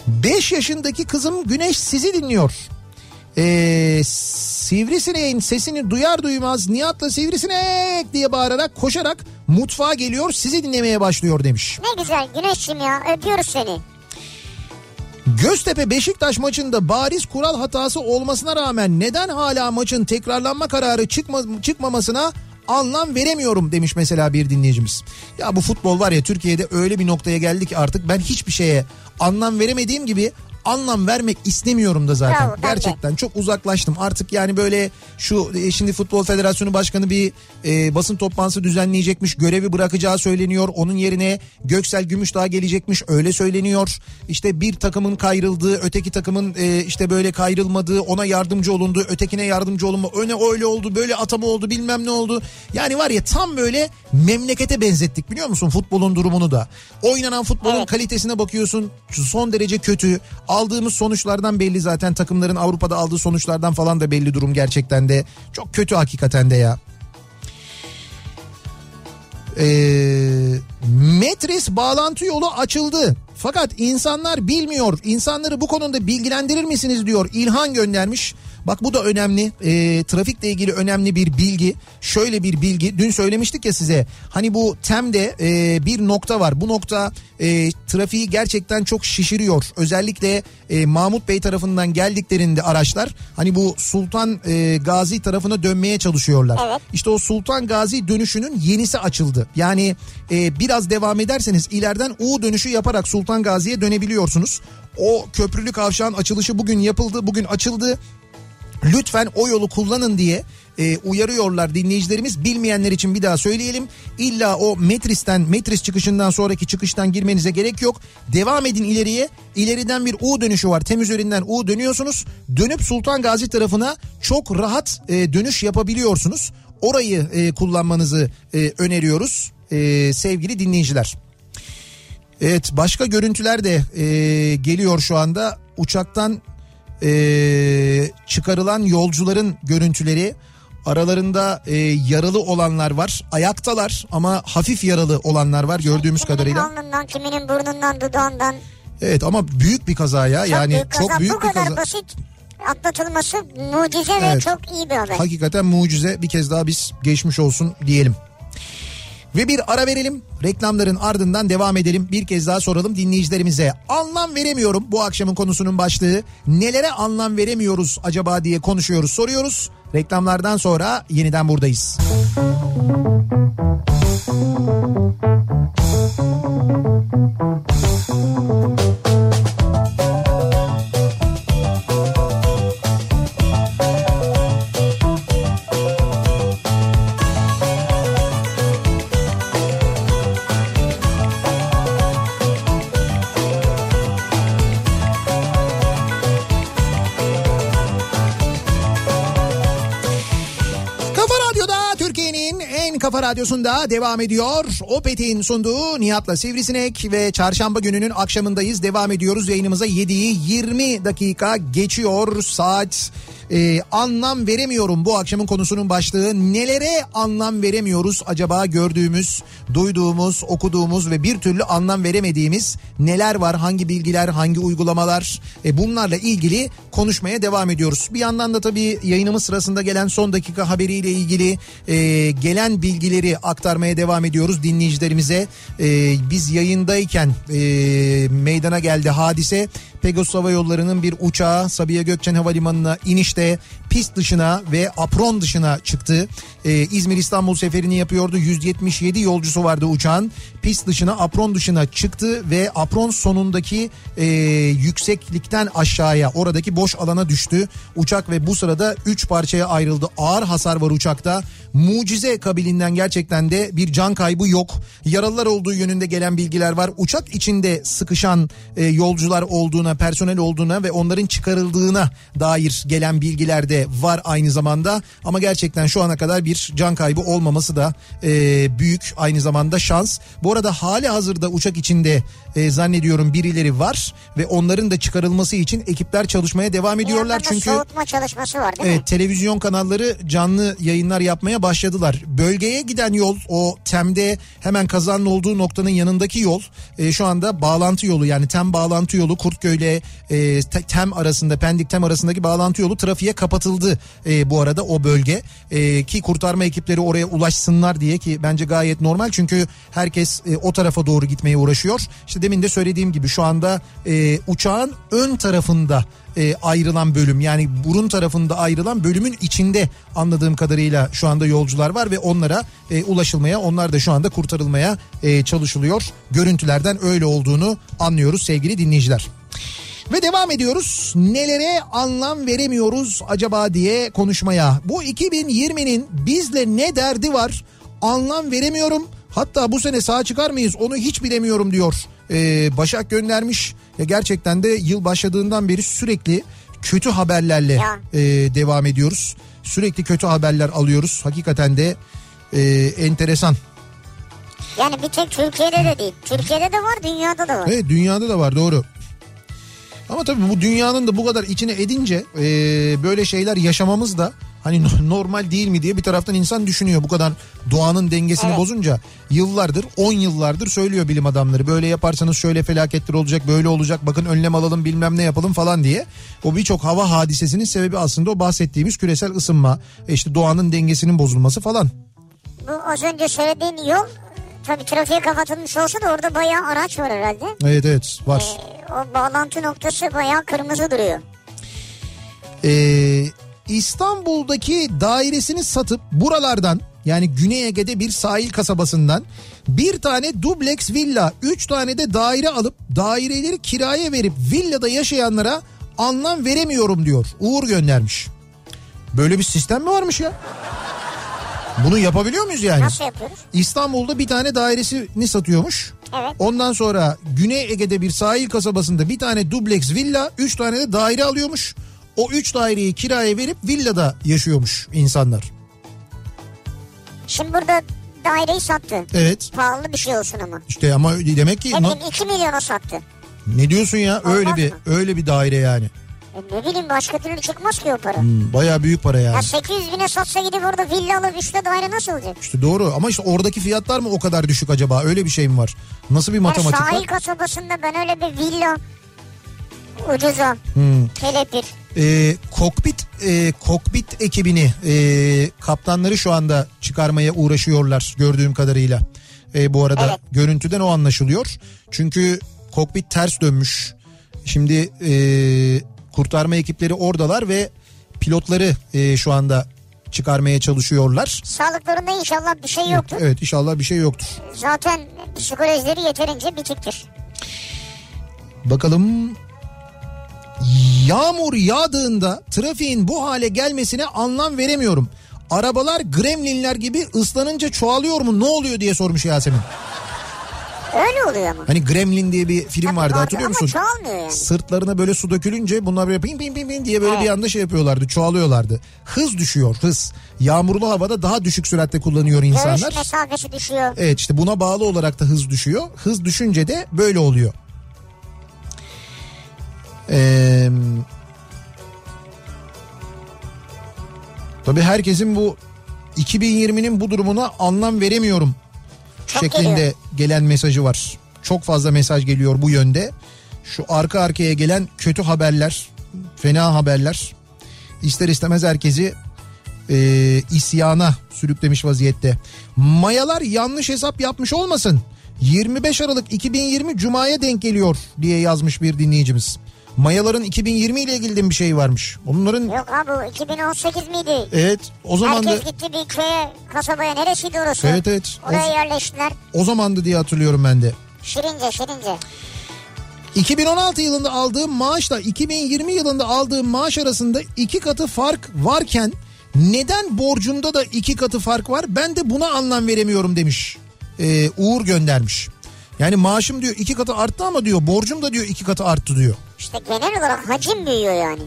5 yaşındaki kızım Güneş sizi dinliyor. Ee, sivrisineğin sesini duyar duymaz Nihat'la sivrisinek diye bağırarak koşarak mutfağa geliyor sizi dinlemeye başlıyor demiş. Ne güzel Güneş'cim ya öpüyoruz seni. Göztepe Beşiktaş maçında bariz kural hatası olmasına rağmen neden hala maçın tekrarlanma kararı çıkma, çıkmamasına anlam veremiyorum demiş mesela bir dinleyicimiz. Ya bu futbol var ya Türkiye'de öyle bir noktaya geldi ki artık ben hiçbir şeye anlam veremediğim gibi anlam vermek istemiyorum da zaten. De. Gerçekten çok uzaklaştım. Artık yani böyle şu e, şimdi Futbol Federasyonu Başkanı bir e, basın toplantısı düzenleyecekmiş. Görevi bırakacağı söyleniyor. Onun yerine Göksel Gümüşdağ gelecekmiş. Öyle söyleniyor. İşte bir takımın kayrıldığı, öteki takımın e, işte böyle kayrılmadığı, ona yardımcı olundu, ötekine yardımcı olunma. Öne öyle oldu, böyle atama oldu, bilmem ne oldu. Yani var ya tam böyle memlekete benzettik biliyor musun futbolun durumunu da. Oynanan futbolun Evet. kalitesine bakıyorsun. Son derece kötü. Aldığımız sonuçlardan belli zaten takımların Avrupa'da aldığı sonuçlardan falan da belli durum gerçekten de. Çok kötü hakikaten de ya. Ee, Metris bağlantı yolu açıldı. Fakat insanlar bilmiyor. İnsanları bu konuda bilgilendirir misiniz diyor. İlhan göndermiş. Bak bu da önemli. Ee, trafikle ilgili önemli bir bilgi. Şöyle bir bilgi. Dün söylemiştik ya size. Hani bu TEM'de e, bir nokta var. Bu nokta e, trafiği gerçekten çok şişiriyor. Özellikle e, Mahmut Bey tarafından geldiklerinde araçlar hani bu Sultan e, Gazi tarafına dönmeye çalışıyorlar. Evet. İşte o Sultan Gazi dönüşünün yenisi açıldı. Yani e, biraz devam ederseniz ileriden U dönüşü yaparak Sultan Gazi'ye dönebiliyorsunuz. O köprülü kavşağın açılışı bugün yapıldı, bugün açıldı. Lütfen o yolu kullanın diye e, uyarıyorlar dinleyicilerimiz. Bilmeyenler için bir daha söyleyelim. İlla o Metris'ten, Metris çıkışından sonraki çıkıştan girmenize gerek yok. Devam edin ileriye. İleriden bir U dönüşü var. Tem üzerinden U dönüyorsunuz. Dönüp Sultan Gazi tarafına çok rahat e, dönüş yapabiliyorsunuz. Orayı e, kullanmanızı e, öneriyoruz e, sevgili dinleyiciler. Evet başka görüntüler de e, geliyor şu anda. Uçaktan e, çıkarılan yolcuların görüntüleri. Aralarında e, yaralı olanlar var. Ayaktalar ama hafif yaralı olanlar var gördüğümüz kiminin kadarıyla. alnından, kiminin burnundan, dudağından. Evet ama büyük bir kaza ya. Çok yani büyük kaza. çok büyük Bu bir kadar kaza. basit atlatılması mucize ve Evet. çok iyi bir haber. Hakikaten mucize bir kez daha biz geçmiş olsun diyelim. Ve bir ara verelim. Reklamların ardından devam edelim. Bir kez daha soralım dinleyicilerimize. Anlam veremiyorum bu akşamın konusunun başlığı. Nelere anlam veremiyoruz acaba diye konuşuyoruz, soruyoruz. Reklamlardan sonra yeniden buradayız. Kafa kafa radyosunda devam ediyor. Opet'in sunduğu Nihat'la Sivrisinek ve çarşamba gününün akşamındayız. Devam ediyoruz yayınımıza 7'yi 20 dakika geçiyor saat. Ee, anlam veremiyorum bu akşamın konusunun başlığı. Nelere anlam veremiyoruz acaba gördüğümüz, duyduğumuz, okuduğumuz ve bir türlü anlam veremediğimiz neler var? Hangi bilgiler, hangi uygulamalar? E, bunlarla ilgili konuşmaya devam ediyoruz. Bir yandan da tabii yayınımız sırasında gelen son dakika haberiyle ilgili e, gelen bilgileri aktarmaya devam ediyoruz dinleyicilerimize. E, biz yayındayken e, meydana geldi hadise. Pegasus Hava Yolları'nın bir uçağı Sabiha Gökçen Havalimanı'na inişte pist dışına ve apron dışına çıktı. Ee, İzmir İstanbul seferini yapıyordu. 177 yolcusu vardı uçağın. Pist dışına apron dışına çıktı ve apron sonundaki e, yükseklikten aşağıya oradaki boş alana düştü. Uçak ve bu sırada 3 parçaya ayrıldı. Ağır hasar var uçakta. Mucize kabilinden gerçekten de bir can kaybı yok. Yaralılar olduğu yönünde gelen bilgiler var. Uçak içinde sıkışan e, yolcular olduğuna, personel olduğuna ve onların çıkarıldığına dair gelen bilgiler de var aynı zamanda. Ama gerçekten şu ana kadar bir can kaybı olmaması da e, büyük aynı zamanda şans. Bu arada hali hazırda uçak içinde e, zannediyorum birileri var ve onların da çıkarılması için ekipler çalışmaya devam Bir ediyorlar. da Çünkü soğutma çalışması var değil mi? Evet televizyon kanalları canlı yayınlar yapmaya başladılar. Bölgeye giden yol o Tem'de hemen kazanın olduğu noktanın yanındaki yol e, şu anda bağlantı yolu yani Tem bağlantı yolu Kurtköy ile e, Te- Tem arasında Pendik Tem arasındaki bağlantı yolu trafiğe kapatıldı e, bu arada o bölge E, ki kurtarma ekipleri oraya ulaşsınlar diye ki bence gayet normal çünkü herkes e, o tarafa doğru gitmeye uğraşıyor. İşte demin de söylediğim gibi şu anda e, uçağın ön tarafında e, ayrılan bölüm yani burun tarafında ayrılan bölümün içinde anladığım kadarıyla şu anda yolcular var ve onlara e, ulaşılmaya onlar da şu anda kurtarılmaya e, çalışılıyor. Görüntülerden öyle olduğunu anlıyoruz sevgili dinleyiciler. Ve devam ediyoruz. Nelere anlam veremiyoruz acaba diye konuşmaya. Bu 2020'nin bizle ne derdi var? Anlam veremiyorum. Hatta bu sene sağ çıkar mıyız onu hiç bilemiyorum diyor. Ee, Başak göndermiş. Ya gerçekten de yıl başladığından beri sürekli kötü haberlerle Ya. e, devam ediyoruz. Sürekli kötü haberler alıyoruz. Hakikaten de e, enteresan. Yani bir tek Türkiye'de de değil. Türkiye'de de var dünyada da var. Evet dünyada da var doğru. Ama tabii bu dünyanın da bu kadar içine edince e, böyle şeyler yaşamamız da hani no- normal değil mi diye bir taraftan insan düşünüyor. Bu kadar doğanın dengesini Evet. bozunca yıllardır 10 yıllardır söylüyor bilim adamları. Böyle yaparsanız şöyle felaketler olacak böyle olacak bakın önlem alalım bilmem ne yapalım falan diye. O birçok hava hadisesinin sebebi aslında o bahsettiğimiz küresel ısınma e işte doğanın dengesinin bozulması falan. Bu az önce söylediğin yol tabii trafiğe kapatılmış olsa da orada bayağı araç var herhalde. Evet evet var. Ee, o bağlantı noktası bayağı kırmızı duruyor. Ee, İstanbul'daki dairesini satıp buralardan yani Güney Ege'de bir sahil kasabasından bir tane dubleks villa, üç tane de daire alıp daireleri kiraya verip villada yaşayanlara anlam veremiyorum diyor. Uğur göndermiş. Böyle bir sistem mi varmış ya? Bunu yapabiliyor muyuz yani? Nasıl yapıyoruz? İstanbul'da bir tane dairesini satıyormuş. Evet. Ondan sonra Güney Ege'de bir sahil kasabasında bir tane dubleks villa, üç tane de daire alıyormuş. O üç daireyi kiraya verip villada yaşıyormuş insanlar. Şimdi burada daireyi sattı. Evet Pahalı bir şey olsun ama. işte ama demek ki Ne bileyim 2 milyona sattı. ne diyorsun ya öyle Olmaz bir mı? öyle bir daire yani. E ne bileyim başka türlü çıkmaz ki o para. Hmm, bayağı büyük para yani. Ya 800 bine satsa gidip orada villa alıp üstte daire nasıl olacak? İşte doğru ama işte oradaki fiyatlar mı o kadar düşük acaba? Öyle bir şey mi var? Nasıl bir Yani matematik sahil var? kasabasında ben öyle bir villa ucuza Hmm. kelepir. Ee, kokpit e, kokpit ekibini e, kaptanları şu anda çıkarmaya uğraşıyorlar gördüğüm kadarıyla. E, bu arada Evet. görüntüden o anlaşılıyor. Çünkü kokpit ters dönmüş. Şimdi e, kurtarma ekipleri oradalar ve pilotları e, şu anda çıkarmaya çalışıyorlar. Sağlıklarında inşallah bir şey yoktur. Evet inşallah bir şey yoktur. Zaten psikolojileri yeterince bitiktir. Bakalım yağmur yağdığında trafiğin bu hale gelmesine anlam veremiyorum. Arabalar gremlinler gibi ıslanınca çoğalıyor mu ne oluyor diye sormuş Yasemin. Öyle oluyor ama. Hani Gremlin diye bir film Tabii vardı hatırlıyor musun? çoğalmıyor yani. Sırtlarına böyle su dökülünce bunlar böyle pim pim pim pim diye böyle Evet. bir anda şey yapıyorlardı çoğalıyorlardı. Hız düşüyor hız. Yağmurlu havada daha düşük süratte kullanıyor insanlar. Görüş mesafesi düşüyor. Evet işte buna bağlı olarak da hız düşüyor. Hız düşünce de böyle oluyor. Ee, tabii herkesin bu 2020'nin bu durumuna anlam veremiyorum Çok şeklinde geliyor. gelen mesajı var. Çok fazla mesaj geliyor bu yönde. Şu arka arkaya gelen kötü haberler, fena haberler ister istemez herkesi e, isyana sürüklemiş vaziyette. Mayalar yanlış hesap yapmış olmasın. 25 Aralık 2020 Cuma'ya denk geliyor diye yazmış bir dinleyicimiz. Mayaların 2020 ile ilgili de bir şey varmış. Onların Yok abi bu 2018 miydi? evet o zaman da Herkes gitti bir köye, kasabaya. Neresiydi orası? Evet, evet. Oraya O- yerleştiler. o zamandı diye hatırlıyorum ben de. Şirince şirince. 2016 yılında aldığım maaşla 2020 yılında aldığım maaş arasında iki katı fark varken neden borcumda da iki katı fark var? Ben de buna anlam veremiyorum demiş. Ee, Uğur göndermiş. Yani maaşım diyor iki katı arttı ama diyor borcum da diyor iki katı arttı diyor. İşte genel olarak hacim büyüyor yani.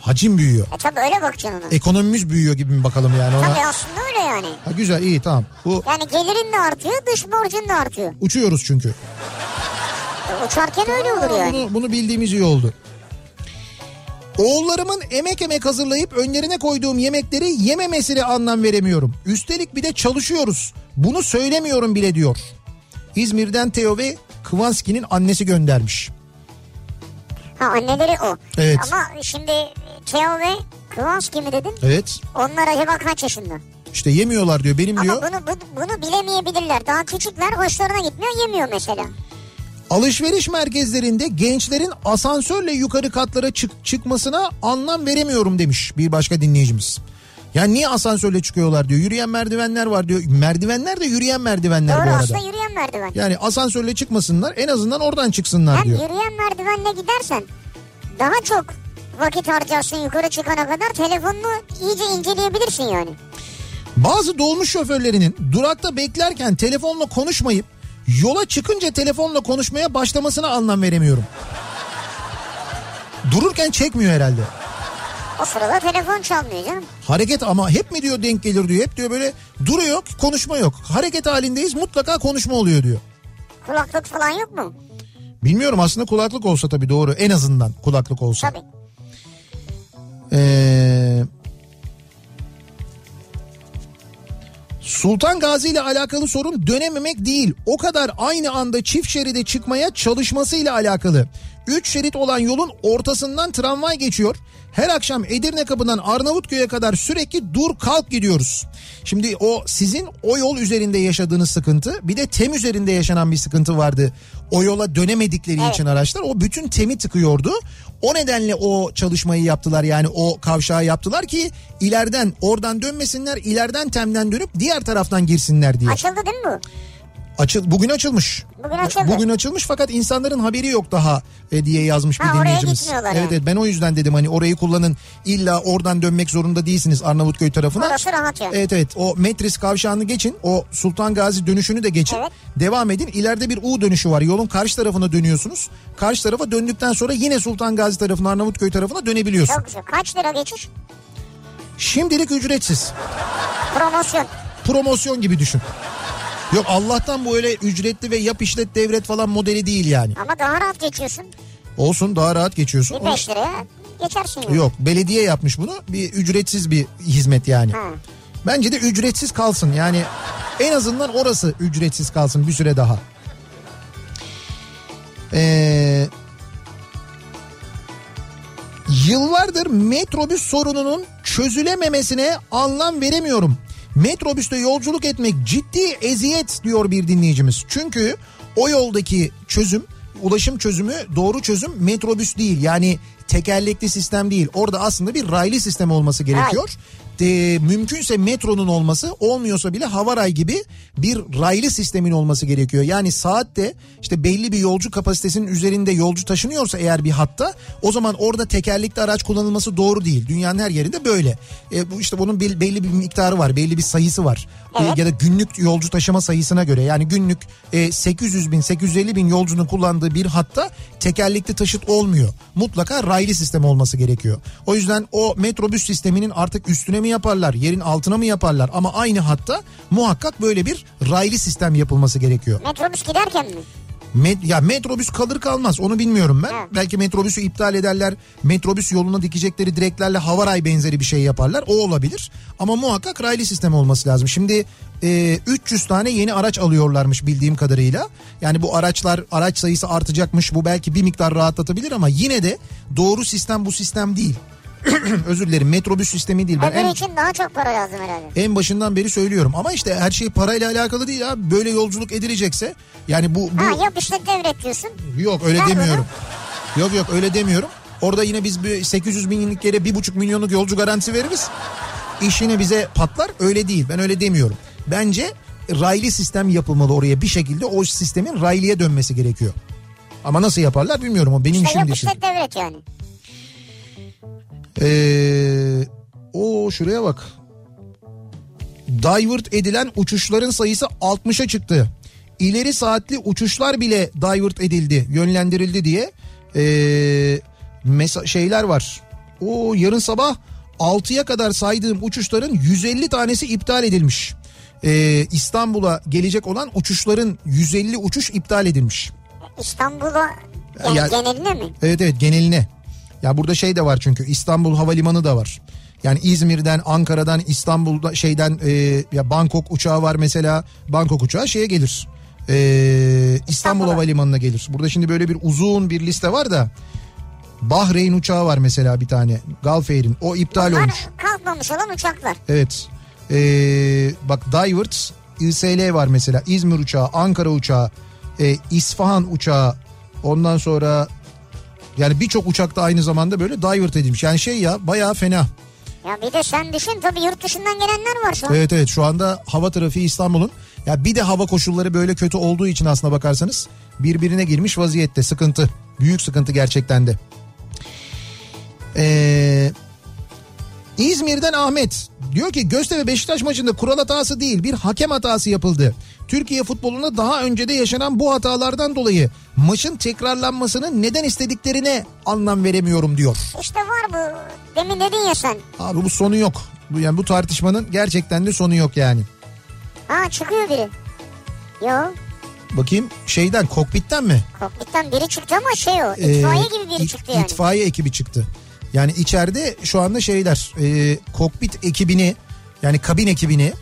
Hacim büyüyor. E tabi öyle bakacaksın ona. Ekonomimiz büyüyor gibi mi bakalım yani ona? Tabii aslında öyle yani. Ha, güzel iyi tamam. Bu Yani gelirin de artıyor, dış borcun da artıyor. uçuyoruz çünkü. E, uçarken öyle olur yani. Bunu, bunu bildiğimiz iyi oldu. Oğullarımın emek emek hazırlayıp önlerine koyduğum yemekleri yememesine anlam veremiyorum. Üstelik bir de çalışıyoruz. Bunu söylemiyorum bile diyor. İzmir'den Teo ve Kıvanski'nin annesi göndermiş. Ha anneleri o. Evet. Ama şimdi Teo ve Kıvanski mi dedin? Evet Onlar acaba kaç yaşında? işte yemiyorlar diyor benim diyor. Ama bunu, bu- bunu bilemeyebilirler. Daha küçükler hoşlarına gitmiyor yemiyor mesela. Alışveriş merkezlerinde gençlerin asansörle yukarı katlara çık çıkmasına anlam veremiyorum demiş bir başka dinleyicimiz. Yani niye asansörle çıkıyorlar diyor. Yürüyen merdivenler var diyor. Merdivenler de yürüyen merdivenler Doğru bu arada. aslında yürüyen merdiven. Yani asansörle çıkmasınlar en azından oradan çıksınlar Hem diyor. yürüyen merdivenle gidersen daha çok vakit harcarsın yukarı çıkana kadar telefonunu iyice inceleyebilirsin yani. Bazı dolmuş şoförlerinin durakta beklerken telefonla konuşmayıp yola çıkınca telefonla konuşmaya başlamasına anlam veremiyorum. Dururken çekmiyor herhalde. O sırada telefon çalmıyor canım. Hareket ama hep mi diyor denk gelir diyor. Hep diyor böyle duruyor konuşma yok. Hareket halindeyiz mutlaka konuşma oluyor diyor. Kulaklık falan yok mu? Bilmiyorum aslında kulaklık olsa tabii doğru en azından kulaklık olsa. Tabii. Ee, Sultan Gazi ile alakalı sorun dönememek değil. O kadar aynı anda çift şeride çıkmaya çalışmasıyla alakalı. Üç şerit olan yolun ortasından tramvay geçiyor. Her akşam Edirne kapından Arnavutköy'e kadar sürekli dur kalk gidiyoruz. Şimdi o sizin o yol üzerinde yaşadığınız sıkıntı bir de tem üzerinde yaşanan bir sıkıntı vardı. O yola dönemedikleri Evet. için araçlar o bütün temi tıkıyordu. O nedenle o çalışmayı yaptılar yani o kavşağı yaptılar ki ileriden oradan dönmesinler ileriden temden dönüp diğer taraftan girsinler diye. Açıldı değil mi bu? Açıl bugün açılmış. Bugün açıldı. Bugün açılmış fakat insanların haberi yok daha e, diye yazmış bir Ha, oraya dinleyicimiz. Evet yani. evet ben o yüzden dedim hani orayı kullanın illa oradan dönmek zorunda değilsiniz Arnavutköy tarafına. Orası rahat yani. Evet evet o Metris kavşağını geçin o Sultan Gazi dönüşünü de geçin. Evet. Devam edin ileride bir U dönüşü var yolun karşı tarafına dönüyorsunuz. Karşı tarafa döndükten sonra yine Sultan Gazi tarafına Arnavutköy tarafına dönebiliyorsun. Çok güzel. Kaç lira geçiş? Şimdilik ücretsiz. Promosyon. Promosyon gibi düşün. Yok Allah'tan bu öyle ücretli ve yap işlet devret falan modeli değil yani. Ama daha rahat geçiyorsun. Olsun daha rahat geçiyorsun. Bir 5 liraya geçersin yani. Yok belediye yapmış bunu bir ücretsiz bir hizmet yani. Ha. Bence de ücretsiz kalsın yani en azından orası ücretsiz kalsın bir süre daha. Ee, yıllardır metrobüs sorununun çözülememesine anlam veremiyorum. Metrobüste yolculuk etmek ciddi eziyet diyor bir dinleyicimiz. Çünkü o yoldaki çözüm ulaşım çözümü doğru çözüm metrobüs değil. Yani tekerlekli sistem değil. Orada aslında bir raylı sistem olması gerekiyor. De, mümkünse metronun olması olmuyorsa bile havaray gibi bir raylı sistemin olması gerekiyor. Yani saatte işte belli bir yolcu kapasitesinin üzerinde yolcu taşınıyorsa eğer bir hatta o zaman orada tekerlekli araç kullanılması doğru değil. Dünyanın her yerinde böyle. E, bu işte bunun bel- belli bir miktarı var, belli bir sayısı var. E, Evet. ya da günlük yolcu taşıma sayısına göre yani günlük e, 800 bin 850 bin yolcunun kullandığı bir hatta tekerlekli taşıt olmuyor. Mutlaka raylı sistem olması gerekiyor. O yüzden o metrobüs sisteminin artık üstüne mi yaparlar yerin altına mı yaparlar ama aynı hatta muhakkak böyle bir raylı sistem yapılması gerekiyor. Metrobüs giderken mi? Met- ya metrobüs kalır kalmaz onu bilmiyorum ben. Evet. Belki metrobüsü iptal ederler. Metrobüs yoluna dikecekleri direklerle havaray benzeri bir şey yaparlar. O olabilir. Ama muhakkak raylı sistem olması lazım. Şimdi e, 300 tane yeni araç alıyorlarmış bildiğim kadarıyla. Yani bu araçlar araç sayısı artacakmış. Bu belki bir miktar rahatlatabilir ama yine de doğru sistem bu sistem değil. Özür dilerim metrobüs sistemi değil. Ben Öbür en, için daha çok para lazım herhalde. en başından beri söylüyorum. Ama işte her şey parayla alakalı değil abi. Böyle yolculuk edilecekse yani bu, bu Ha yap işte devret diyorsun. Yok öyle Nerede demiyorum. Yok yok öyle demiyorum. Orada yine biz bir 800 binlik yere bir buçuk milyonluk yolcu garantisi veririz. İş yine bize patlar öyle değil ben öyle demiyorum. Bence raylı sistem yapılmalı oraya bir şekilde o sistemin raylıya dönmesi gerekiyor. Ama nasıl yaparlar bilmiyorum o benim İşte işim işte devret yani. Ee, o şuraya bak. Divert edilen uçuşların sayısı 60'a çıktı. İleri saatli uçuşlar bile divert edildi, yönlendirildi diye ee, mesa- şeyler var. O yarın sabah 6'ya kadar saydığım uçuşların 150 tanesi iptal edilmiş. Ee, İstanbul'a gelecek olan uçuşların 150 uçuş iptal edilmiş. İstanbul'a yani Ya- geneline mi? Evet evet geneline. Ya burada şey de var çünkü İstanbul Havalimanı da var. Yani İzmir'den, Ankara'dan, İstanbul'da şeyden e, ya Bangkok uçağı var mesela. Bangkok uçağı şeye gelir. E, İstanbul. Havalimanı'na gelir. Burada şimdi böyle bir uzun bir liste var da Bahreyn uçağı var mesela bir tane. Gulf Air'in. O iptal Bunlar olmuş. kalkmamış olan uçaklar. Evet. E, bak Divert ISL var mesela. İzmir uçağı, Ankara uçağı, e, İsfahan uçağı. Ondan sonra yani birçok uçakta aynı zamanda böyle divert edilmiş. Yani şey ya bayağı fena. Ya bir de sen düşün tabii yurt dışından gelenler var şu an. Evet evet şu anda hava trafiği İstanbul'un ya bir de hava koşulları böyle kötü olduğu için aslına bakarsanız birbirine girmiş vaziyette sıkıntı. Büyük sıkıntı gerçekten de. Ee, İzmir'den Ahmet diyor ki Göztepe Beşiktaş maçında kural hatası değil bir hakem hatası yapıldı. Türkiye futbolunda daha önce de yaşanan bu hatalardan dolayı maçın tekrarlanmasını neden istediklerine anlam veremiyorum diyor. İşte var bu. Demin dedin ya sen. Abi bu sonu yok. Bu yani bu tartışmanın gerçekten de sonu yok yani. Ha çıkıyor biri. Yo Bakayım şeyden kokpitten mi? kokpitten biri çıktı ama şey o. Ee, itfaiye gibi biri çıktı yani. İtfaiye ekibi çıktı. Yani içeride şu anda şeyler e, kokpit ekibini yani kabin ekibini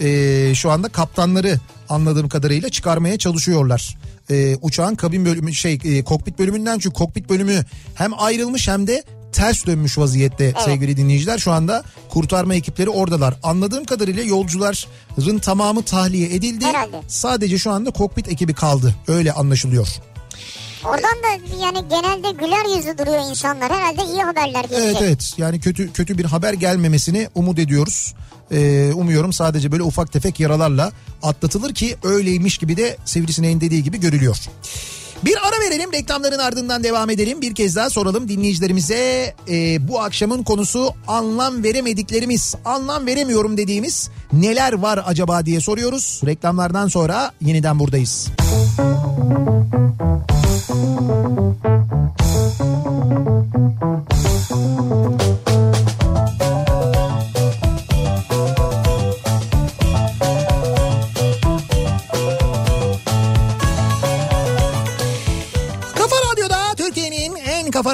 e, şu anda kaptanları anladığım kadarıyla çıkarmaya çalışıyorlar. E, uçağın kabin bölümü şey e, kokpit bölümünden çünkü kokpit bölümü hem ayrılmış hem de ters dönmüş vaziyette sevgili dinleyiciler. Şu anda kurtarma ekipleri oradalar. Anladığım kadarıyla yolcuların tamamı tahliye edildi. Herhalde. Sadece şu anda kokpit ekibi kaldı. Öyle anlaşılıyor. Oradan da yani genelde güler yüzlü duruyor insanlar. Herhalde iyi haberler gelecek. Evet evet yani kötü kötü bir haber gelmemesini umut ediyoruz. Ee, umuyorum sadece böyle ufak tefek yaralarla atlatılır ki öyleymiş gibi de Sivrisineğin dediği gibi görülüyor. Bir ara verelim reklamların ardından devam edelim. Bir kez daha soralım dinleyicilerimize e, bu akşamın konusu anlam veremediklerimiz, anlam veremiyorum dediğimiz neler var acaba diye soruyoruz. Reklamlardan sonra yeniden buradayız. Kafa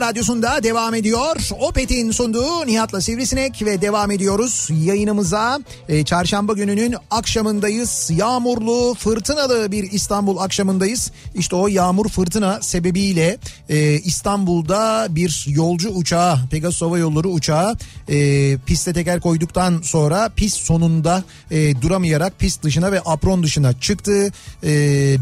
radyosunda devam ediyor. Opet'in sunduğu Nihat'la Sivrisinek ve devam ediyoruz yayınımıza. Ee, çarşamba gününün akşamındayız. Yağmurlu, fırtınalı bir İstanbul akşamındayız. İşte o yağmur fırtına sebebiyle e, İstanbul'da bir yolcu uçağı, Pegasus Hava Yolları uçağı e, piste teker koyduktan sonra pist sonunda e, duramayarak pist dışına ve apron dışına çıktı. E,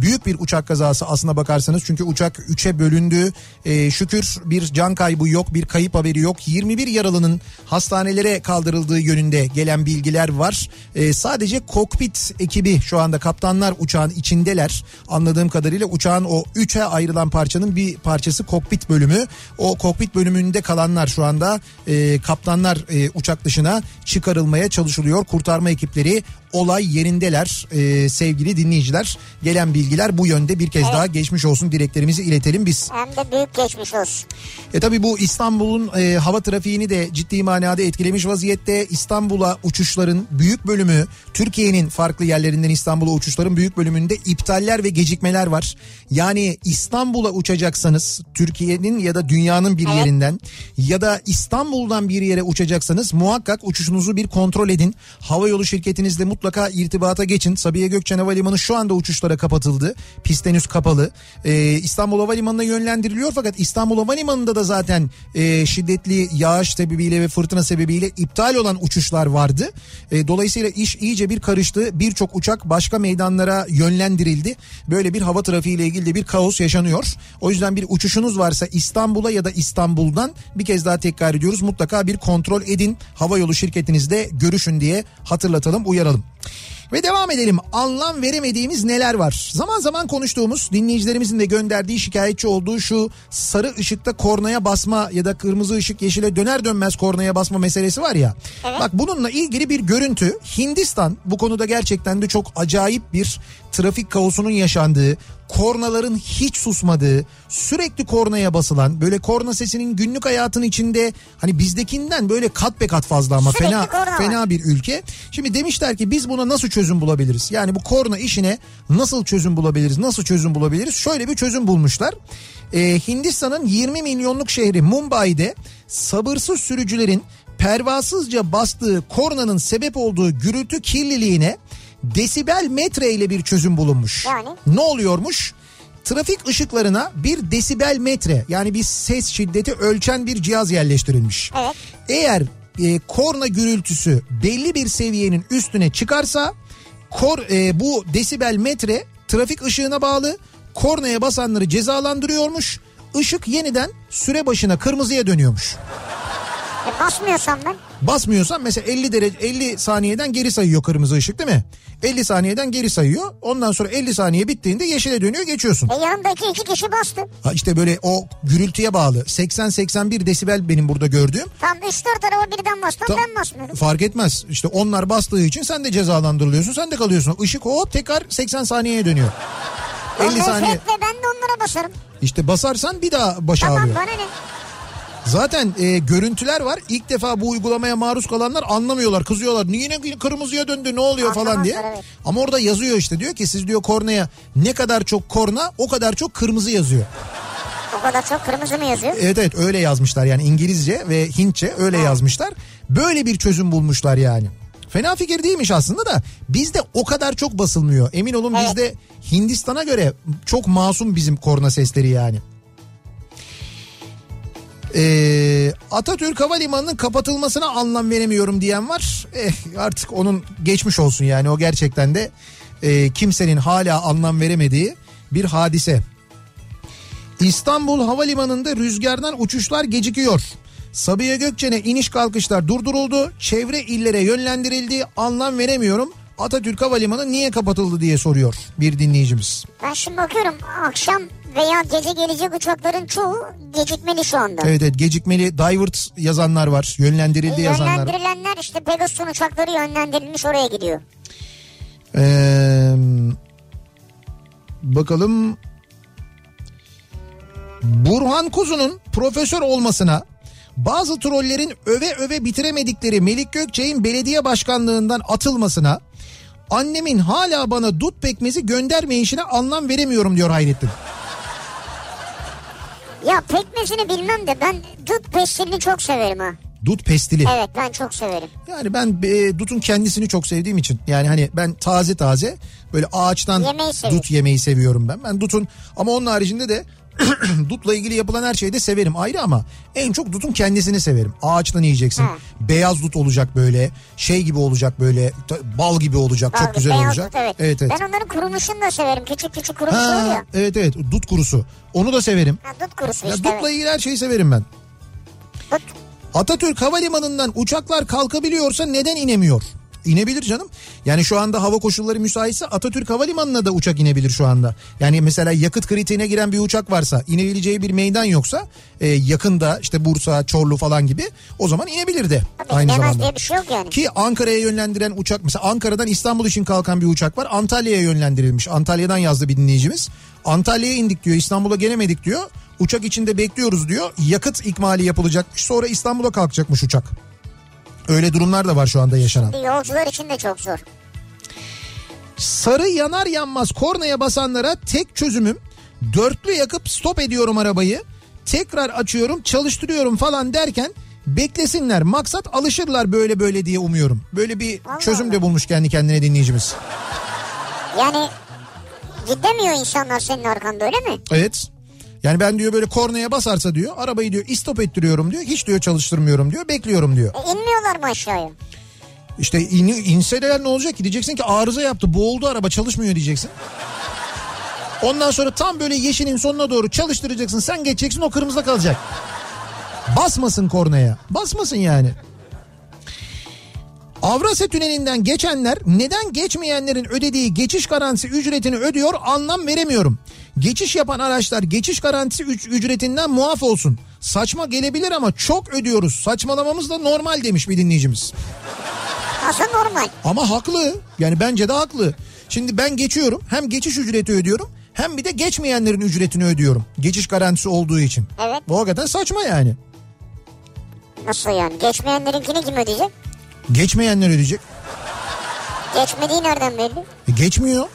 büyük bir uçak kazası aslına bakarsanız çünkü uçak 3'e bölündü. E, şükür bir can kaybı yok, bir kayıp haberi yok. 21 yaralının hastanelere kaldırıldığı yönünde gelen bilgiler var. E, sadece kokpit ekibi şu anda kaptanlar uçağın içindeler. Anladığım kadarıyla uçağın o 3'e ayrılan parçanın bir parçası kokpit bölümü. O kokpit bölümünde kalanlar şu anda e, kaptanlar e, uçak dışına çıkarılmaya çalışılıyor. Kurtarma ekipleri olay yerindeler e, sevgili dinleyiciler. Gelen bilgiler bu yönde bir kez daha geçmiş olsun dileklerimizi iletelim biz. Hem de büyük geçmiş olsun. E tabi bu İstanbul'un e, hava trafiğini de ciddi manada etkilemiş vaziyette. İstanbul'a uçuşların büyük bölümü Türkiye'nin farklı yerlerinden İstanbul'a uçuşların büyük bölümünde iptaller ve gecikmeler var. Yani İstanbul'a uçacaksanız Türkiye'nin ya da dünyanın bir yerinden ya da İstanbul'dan bir yere uçacaksanız muhakkak uçuşunuzu bir kontrol edin. Hava yolu şirketinizle mutlaka irtibata geçin. Sabiha Gökçen Havalimanı şu anda uçuşlara kapatıldı. Pist henüz kapalı. Ee, İstanbul Havalimanı'na yönlendiriliyor fakat İstanbul Havalimanı'nda da zaten e, şiddetli yağış sebebiyle ve fırtına sebebiyle iptal olan uçuşlar vardı. E, dolayısıyla iş iyice bir karıştı. Birçok uçak başka meydanlara yönlendirildi. Böyle bir hava trafiğiyle ilgili de bir kaos yaşanıyor. O yüzden bir uçuşunuz varsa İstanbul'a ya da İstanbul'dan bir kez daha tekrar ediyoruz. Mutlaka bir kontrol edin. Hava yolu şirketinizde görüşün diye hatırlatalım, uyaralım. Ve devam edelim. Anlam veremediğimiz neler var? Zaman zaman konuştuğumuz dinleyicilerimizin de gönderdiği şikayetçi olduğu şu sarı ışıkta kornaya basma ya da kırmızı ışık yeşile döner dönmez kornaya basma meselesi var ya. Bak bununla ilgili bir görüntü Hindistan bu konuda gerçekten de çok acayip bir trafik kaosunun yaşandığı, kornaların hiç susmadığı, sürekli kornaya basılan, böyle korna sesinin günlük hayatın içinde hani bizdekinden böyle kat be kat fazla ama Sürekli fena korna fena bir ülke. Şimdi demişler ki biz buna nasıl çözüm bulabiliriz? Yani bu korna işine nasıl çözüm bulabiliriz? Nasıl çözüm bulabiliriz? Şöyle bir çözüm bulmuşlar. Ee, Hindistan'ın 20 milyonluk şehri Mumbai'de sabırsız sürücülerin pervasızca bastığı kornanın sebep olduğu gürültü kirliliğine desibel metre ile bir çözüm bulunmuş. Yani? Ne oluyormuş? Trafik ışıklarına bir desibel metre yani bir ses şiddeti ölçen bir cihaz yerleştirilmiş. Evet. Eğer e, korna gürültüsü belli bir seviyenin üstüne çıkarsa kor e, bu desibel metre trafik ışığına bağlı kornaya basanları cezalandırıyormuş. Işık yeniden süre başına kırmızıya dönüyormuş. Basmıyorsam ben. Basmıyorsan mesela 50 derece 50 saniyeden geri sayıyor kırmızı ışık değil mi? 50 saniyeden geri sayıyor. Ondan sonra 50 saniye bittiğinde yeşile dönüyor geçiyorsun. E yanımdaki iki kişi bastı. Ha işte böyle o gürültüye bağlı. 80-81 desibel benim burada gördüğüm. Tam 3-4 araba birden bastı Tam- ben basmıyorum. Fark etmez. İşte onlar bastığı için sen de cezalandırılıyorsun. Sen de kalıyorsun. Işık hop tekrar 80 saniyeye dönüyor. 50 O saniye. ben de onlara basarım. İşte basarsan bir daha baş Tamam ağrıyor. bana ne? Zaten e, görüntüler var. İlk defa bu uygulamaya maruz kalanlar anlamıyorlar. Kızıyorlar. Niye ne kırmızıya döndü ne oluyor falan diye. evet. Ama orada yazıyor işte diyor ki siz diyor kornaya ne kadar çok korna o kadar çok kırmızı yazıyor. O kadar çok kırmızı mı yazıyor? Evet evet öyle yazmışlar yani İngilizce ve Hintçe öyle yazmışlar. Böyle bir çözüm bulmuşlar yani. Fena fikir değilmiş aslında da bizde o kadar çok basılmıyor. Emin olun Evet. bizde Hindistan'a göre çok masum bizim korna sesleri yani. Ee, Atatürk Havalimanı'nın kapatılmasına anlam veremiyorum diyen var. Eh, artık onun geçmiş olsun yani o gerçekten de e, kimsenin hala anlam veremediği bir hadise. İstanbul Havalimanı'nda rüzgardan uçuşlar gecikiyor. Sabiha Gökçen'e iniş kalkışlar durduruldu. Çevre illere yönlendirildi. Anlam veremiyorum. Atatürk Havalimanı niye kapatıldı diye soruyor bir dinleyicimiz. Ben şimdi bakıyorum akşam veya gece gelecek uçakların çoğu gecikmeli şu anda. Evet evet gecikmeli divert yazanlar var. Yönlendirildi E, yazanlar. Yönlendirilenler işte Pegasus'un uçakları yönlendirilmiş oraya gidiyor. Ee, bakalım Burhan Kuzu'nun profesör olmasına bazı trollerin öve öve bitiremedikleri Melik Gökçek'in belediye başkanlığından atılmasına annemin hala bana dut pekmezi göndermeyişine anlam veremiyorum diyor Hayrettin. Ya pekmezini bilmem de ben dut pestilini çok severim ha. Dut pestili. Evet ben çok severim. Yani ben e, dutun kendisini çok sevdiğim için yani hani ben taze taze böyle ağaçtan seviyorum. dut yemeyi seviyorum ben. Ben dutun ama onun haricinde de dutla ilgili yapılan her şeyi de severim ayrı ama en çok dutun kendisini severim. Ağaçtan yiyeceksin. Ha. Beyaz dut olacak böyle şey gibi olacak böyle bal gibi olacak çok Bal- güzel beyaz olacak. dut, evet. evet. evet. Ben onların kurumuşunu da severim. Küçük küçük kurumuş oluyor. evet evet dut kurusu. Onu da severim. Ha, dut kurusu Ya işte. dutla ilgili her şeyi severim ben. Dut. Atatürk Havalimanı'ndan uçaklar kalkabiliyorsa neden inemiyor? İnebilir canım. Yani şu anda hava koşulları müsaitse Atatürk Havalimanı'na da uçak inebilir şu anda. Yani mesela yakıt kritiğine giren bir uçak varsa inebileceği bir meydan yoksa e, yakında işte Bursa, Çorlu falan gibi o zaman inebilir de aynı inemez zamanda. diye bir şey yok yani. Ki Ankara'ya yönlendiren uçak mesela Ankara'dan İstanbul için kalkan bir uçak var. Antalya'ya yönlendirilmiş. Antalya'dan yazdı bir dinleyicimiz. Antalya'ya indik diyor İstanbul'a gelemedik diyor. Uçak içinde bekliyoruz diyor. Yakıt ikmali yapılacakmış sonra İstanbul'a kalkacakmış uçak. Öyle durumlar da var şu anda yaşanan. Yolcular için de çok zor. Sarı yanar yanmaz kornaya basanlara tek çözümüm dörtlü yakıp stop ediyorum arabayı. Tekrar açıyorum çalıştırıyorum falan derken beklesinler. Maksat alışırlar böyle böyle diye umuyorum. Böyle bir Allah çözüm de Allah. bulmuş kendi kendine dinleyicimiz. Yani gidemiyor insanlar senin arkanda öyle mi? Evet. Yani ben diyor böyle kornaya basarsa diyor arabayı diyor istop ettiriyorum diyor. Hiç diyor çalıştırmıyorum diyor bekliyorum diyor. E, inmiyorlar mı aşağıya? İşte in, inseler ne olacak ki diyeceksin ki arıza yaptı boğuldu araba çalışmıyor diyeceksin. Ondan sonra tam böyle yeşilin sonuna doğru çalıştıracaksın sen geçeceksin o kırmızıda kalacak. Basmasın kornaya basmasın yani. Avrasya Tüneli'nden geçenler neden geçmeyenlerin ödediği geçiş garantisi ücretini ödüyor anlam veremiyorum. Geçiş yapan araçlar geçiş garantisi üc- ücretinden muaf olsun. Saçma gelebilir ama çok ödüyoruz. Saçmalamamız da normal demiş bir dinleyicimiz. Aslında normal. Ama haklı. Yani bence de haklı. Şimdi ben geçiyorum. Hem geçiş ücreti ödüyorum. Hem bir de geçmeyenlerin ücretini ödüyorum. Geçiş garantisi olduğu için. Evet. Bu hakikaten saçma yani. Nasıl yani? Geçmeyenlerinkini kim ödeyecek? Geçmeyenler ödeyecek. Geçmediği nereden belli? E geçmiyor.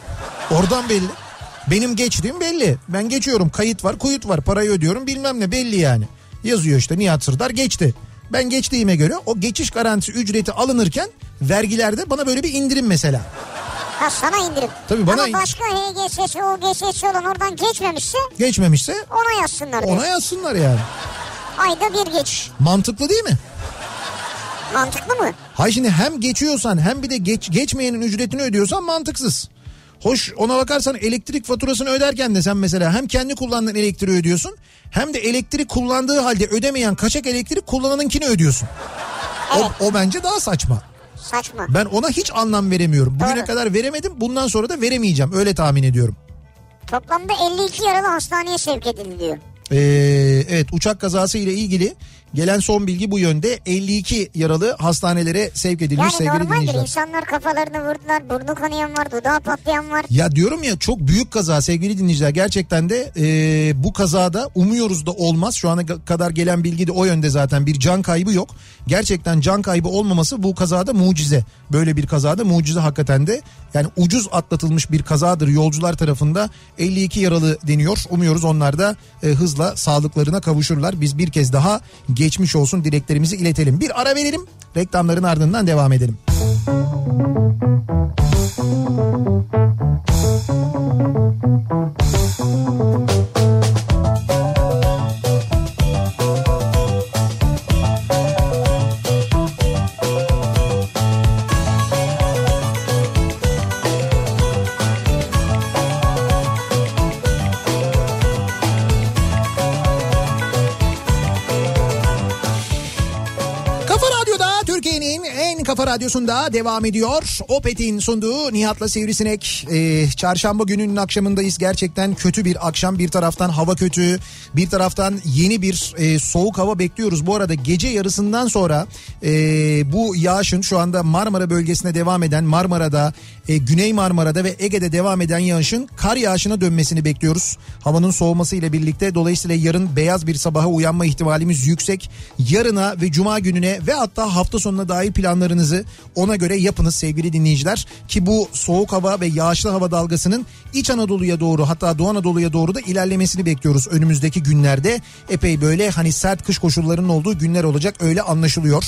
Oradan belli. Benim geçtiğim belli. Ben geçiyorum. Kayıt var, kuyut var. Parayı ödüyorum bilmem ne belli yani. Yazıyor işte Nihat Sırdar geçti. Ben geçtiğime göre o geçiş garantisi ücreti alınırken vergilerde bana böyle bir indirim mesela. Ha sana indirim. Tabii bana Ama başka HGS'si, OGS'si olan oradan geçmemişse Geçmemişse ona yazsınlar ona yazsınlar yani. Ayda bir geçiş. Mantıklı değil mi? Mantıklı mı? Hay şimdi hem geçiyorsan hem bir de geç, geçmeyenin ücretini ödüyorsan mantıksız. Hoş ona bakarsan elektrik faturasını öderken de sen mesela hem kendi kullandığın elektriği ödüyorsun hem de elektrik kullandığı halde ödemeyen kaçak elektrik kullananınkini ödüyorsun. Evet. O, o bence daha saçma. Saçma. Ben ona hiç anlam veremiyorum. Bugüne Doğru. kadar veremedim. Bundan sonra da veremeyeceğim. Öyle tahmin ediyorum. Toplamda 52 yaralı hastaneye sevk edildi diyor. Ee, evet uçak kazası ile ilgili gelen son bilgi bu yönde. 52 yaralı hastanelere sevk edilmiş Yani sevgili normaldir dinleyiciler. insanlar kafalarını vurdular, burnu kanayan var, dudağı patlayan var. Ya diyorum ya çok büyük kaza sevgili dinleyiciler. Gerçekten de e, bu kazada umuyoruz da olmaz. Şu ana kadar gelen bilgi de o yönde zaten bir can kaybı yok. Gerçekten can kaybı olmaması bu kazada mucize. Böyle bir kazada mucize hakikaten de. Yani ucuz atlatılmış bir kazadır yolcular tarafında 52 yaralı deniyor. Umuyoruz onlar da e, hızla sağlıklarına kavuşurlar. Biz bir kez daha geçmiş olsun dileklerimizi iletelim. Bir ara verelim. Reklamların ardından devam edelim. Kafa radyosunda devam ediyor. Opet'in sunduğu Nihat'la Sivrisinek. Ee, çarşamba gününün akşamındayız. Gerçekten kötü bir akşam. Bir taraftan hava kötü. Bir taraftan yeni bir e, soğuk hava bekliyoruz. Bu arada gece yarısından sonra e, bu yağışın şu anda Marmara bölgesine devam eden Marmara'da, e, Güney Marmara'da ve Ege'de devam eden yağışın kar yağışına dönmesini bekliyoruz. Havanın soğuması ile birlikte dolayısıyla yarın beyaz bir sabaha uyanma ihtimalimiz yüksek. Yarına ve cuma gününe ve hatta hafta sonuna dair planlarınızı ona göre yapınız sevgili dinleyiciler. Ki bu soğuk hava ve yağışlı hava dalgasının İç Anadolu'ya doğru hatta Doğu Anadolu'ya doğru da ilerlemesini bekliyoruz önümüzdeki günlerde. Epey böyle hani sert kış koşullarının olduğu günler olacak öyle anlaşılıyor.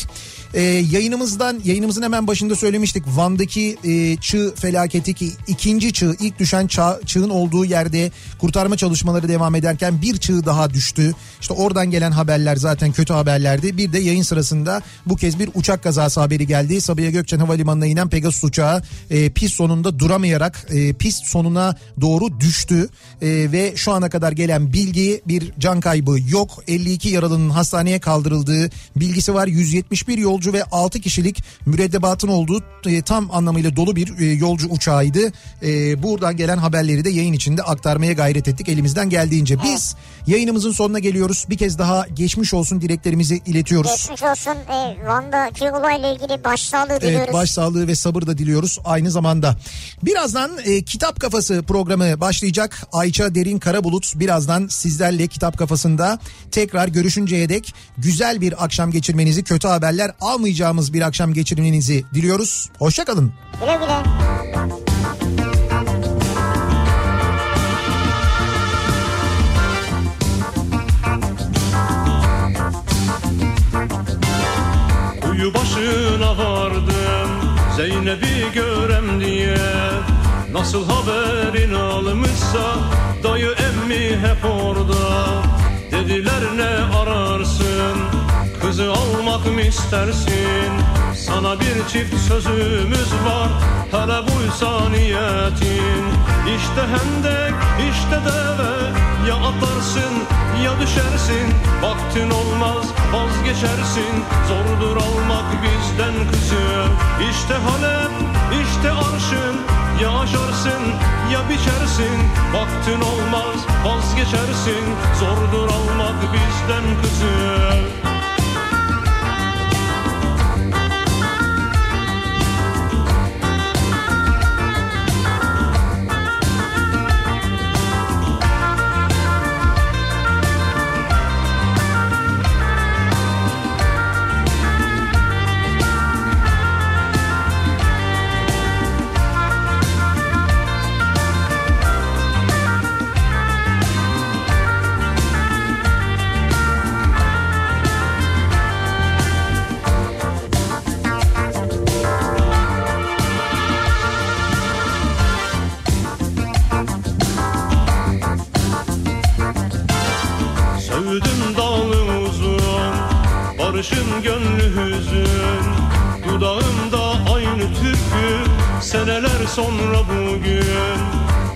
Ee, yayınımızdan yayınımızın hemen başında söylemiştik Van'daki e, çığ felaketi ki ikinci çığ ilk düşen çağ, çığın olduğu yerde kurtarma çalışmaları devam ederken bir çığ daha düştü. İşte oradan gelen haberler zaten kötü haberlerdi. Bir de yayın sırasında bu kez bir uçak kazası haberi geldi. Sabiha Gökçen Havalimanı'na inen Pegasus uçağı e, pist sonunda duramayarak e, pist sonuna doğru düştü. E, ve şu ana kadar gelen bilgi bir can kaybı yok. 52 yaralının hastaneye kaldırıldığı bilgisi var. 171 yolcu ve 6 kişilik mürettebatın olduğu e, tam anlamıyla dolu bir e, yolcu uçağıydı. E, buradan gelen haberleri de yayın içinde aktarmaya gayret ettik elimizden geldiğince. Biz yayınımızın sonuna geliyoruz. Bir kez daha geçmiş olsun dileklerimizi iletiyoruz. Geçmiş olsun e, Van'daki olayla ilgili başsağlığı diliyoruz. Evet başsağlığı ve sabır da diliyoruz aynı zamanda. Birazdan e, Kitap Kafası programı başlayacak. Ayça Derin Karabulut birazdan sizlerle Kitap Kafası'nda tekrar görüşünceye dek güzel bir akşam geçirmenizi, kötü haberler almayacağımız bir akşam geçirmenizi diliyoruz. Hoşçakalın. Güle güle. Kuyu başına vardım Zeynep'i görem diye. Nasıl haberin almışsa Dayı emmi hep orada. Dediler ne ararsın Kızı almak mı istersin? Sana bir çift sözümüz var. Hele buysa niyetin İşte hendek işte deve. Ya atlarsın ya düşersin. Vaktin olmaz vazgeçersin. Zordur almak bizden kızı İşte Halep işte arşın. Ya aşarsın ya biçersin. Vaktin olmaz vazgeçersin. Zordur almak bizden kızı sonra bugün.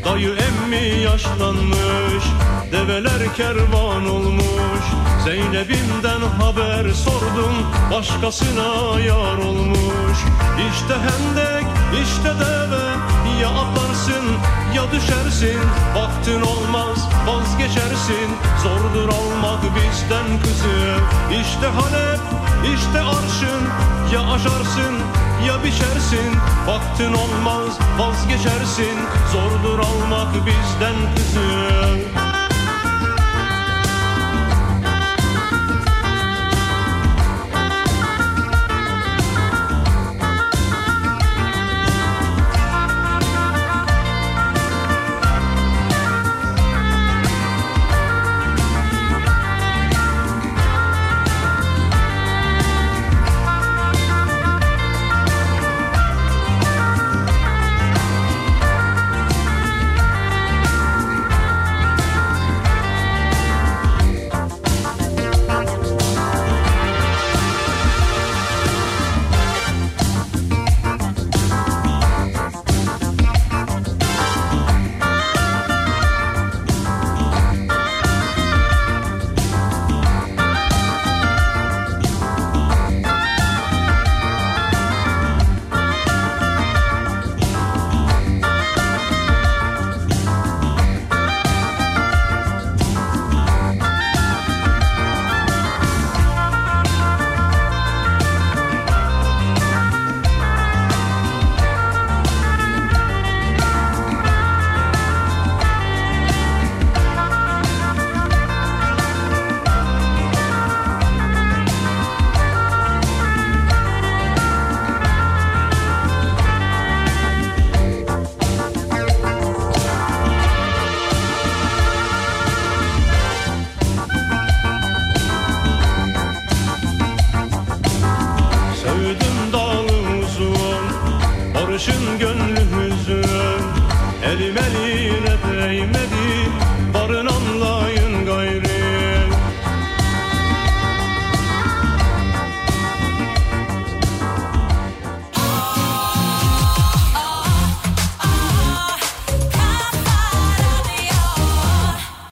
Dayı emmi yaşlanmış Develer kervan olmuş. Zeynep'imden haber sordum Başkasına yar olmuş. İşte hendek işte deve Ya atlarsın ya düşersin. Baktın olmaz vazgeçersin Zordur almak bizden kızı. İşte Halep işte arşın Ya aşarsın ya biçersin Baktın olmaz vazgeçersin. Zordur almak bizden kızı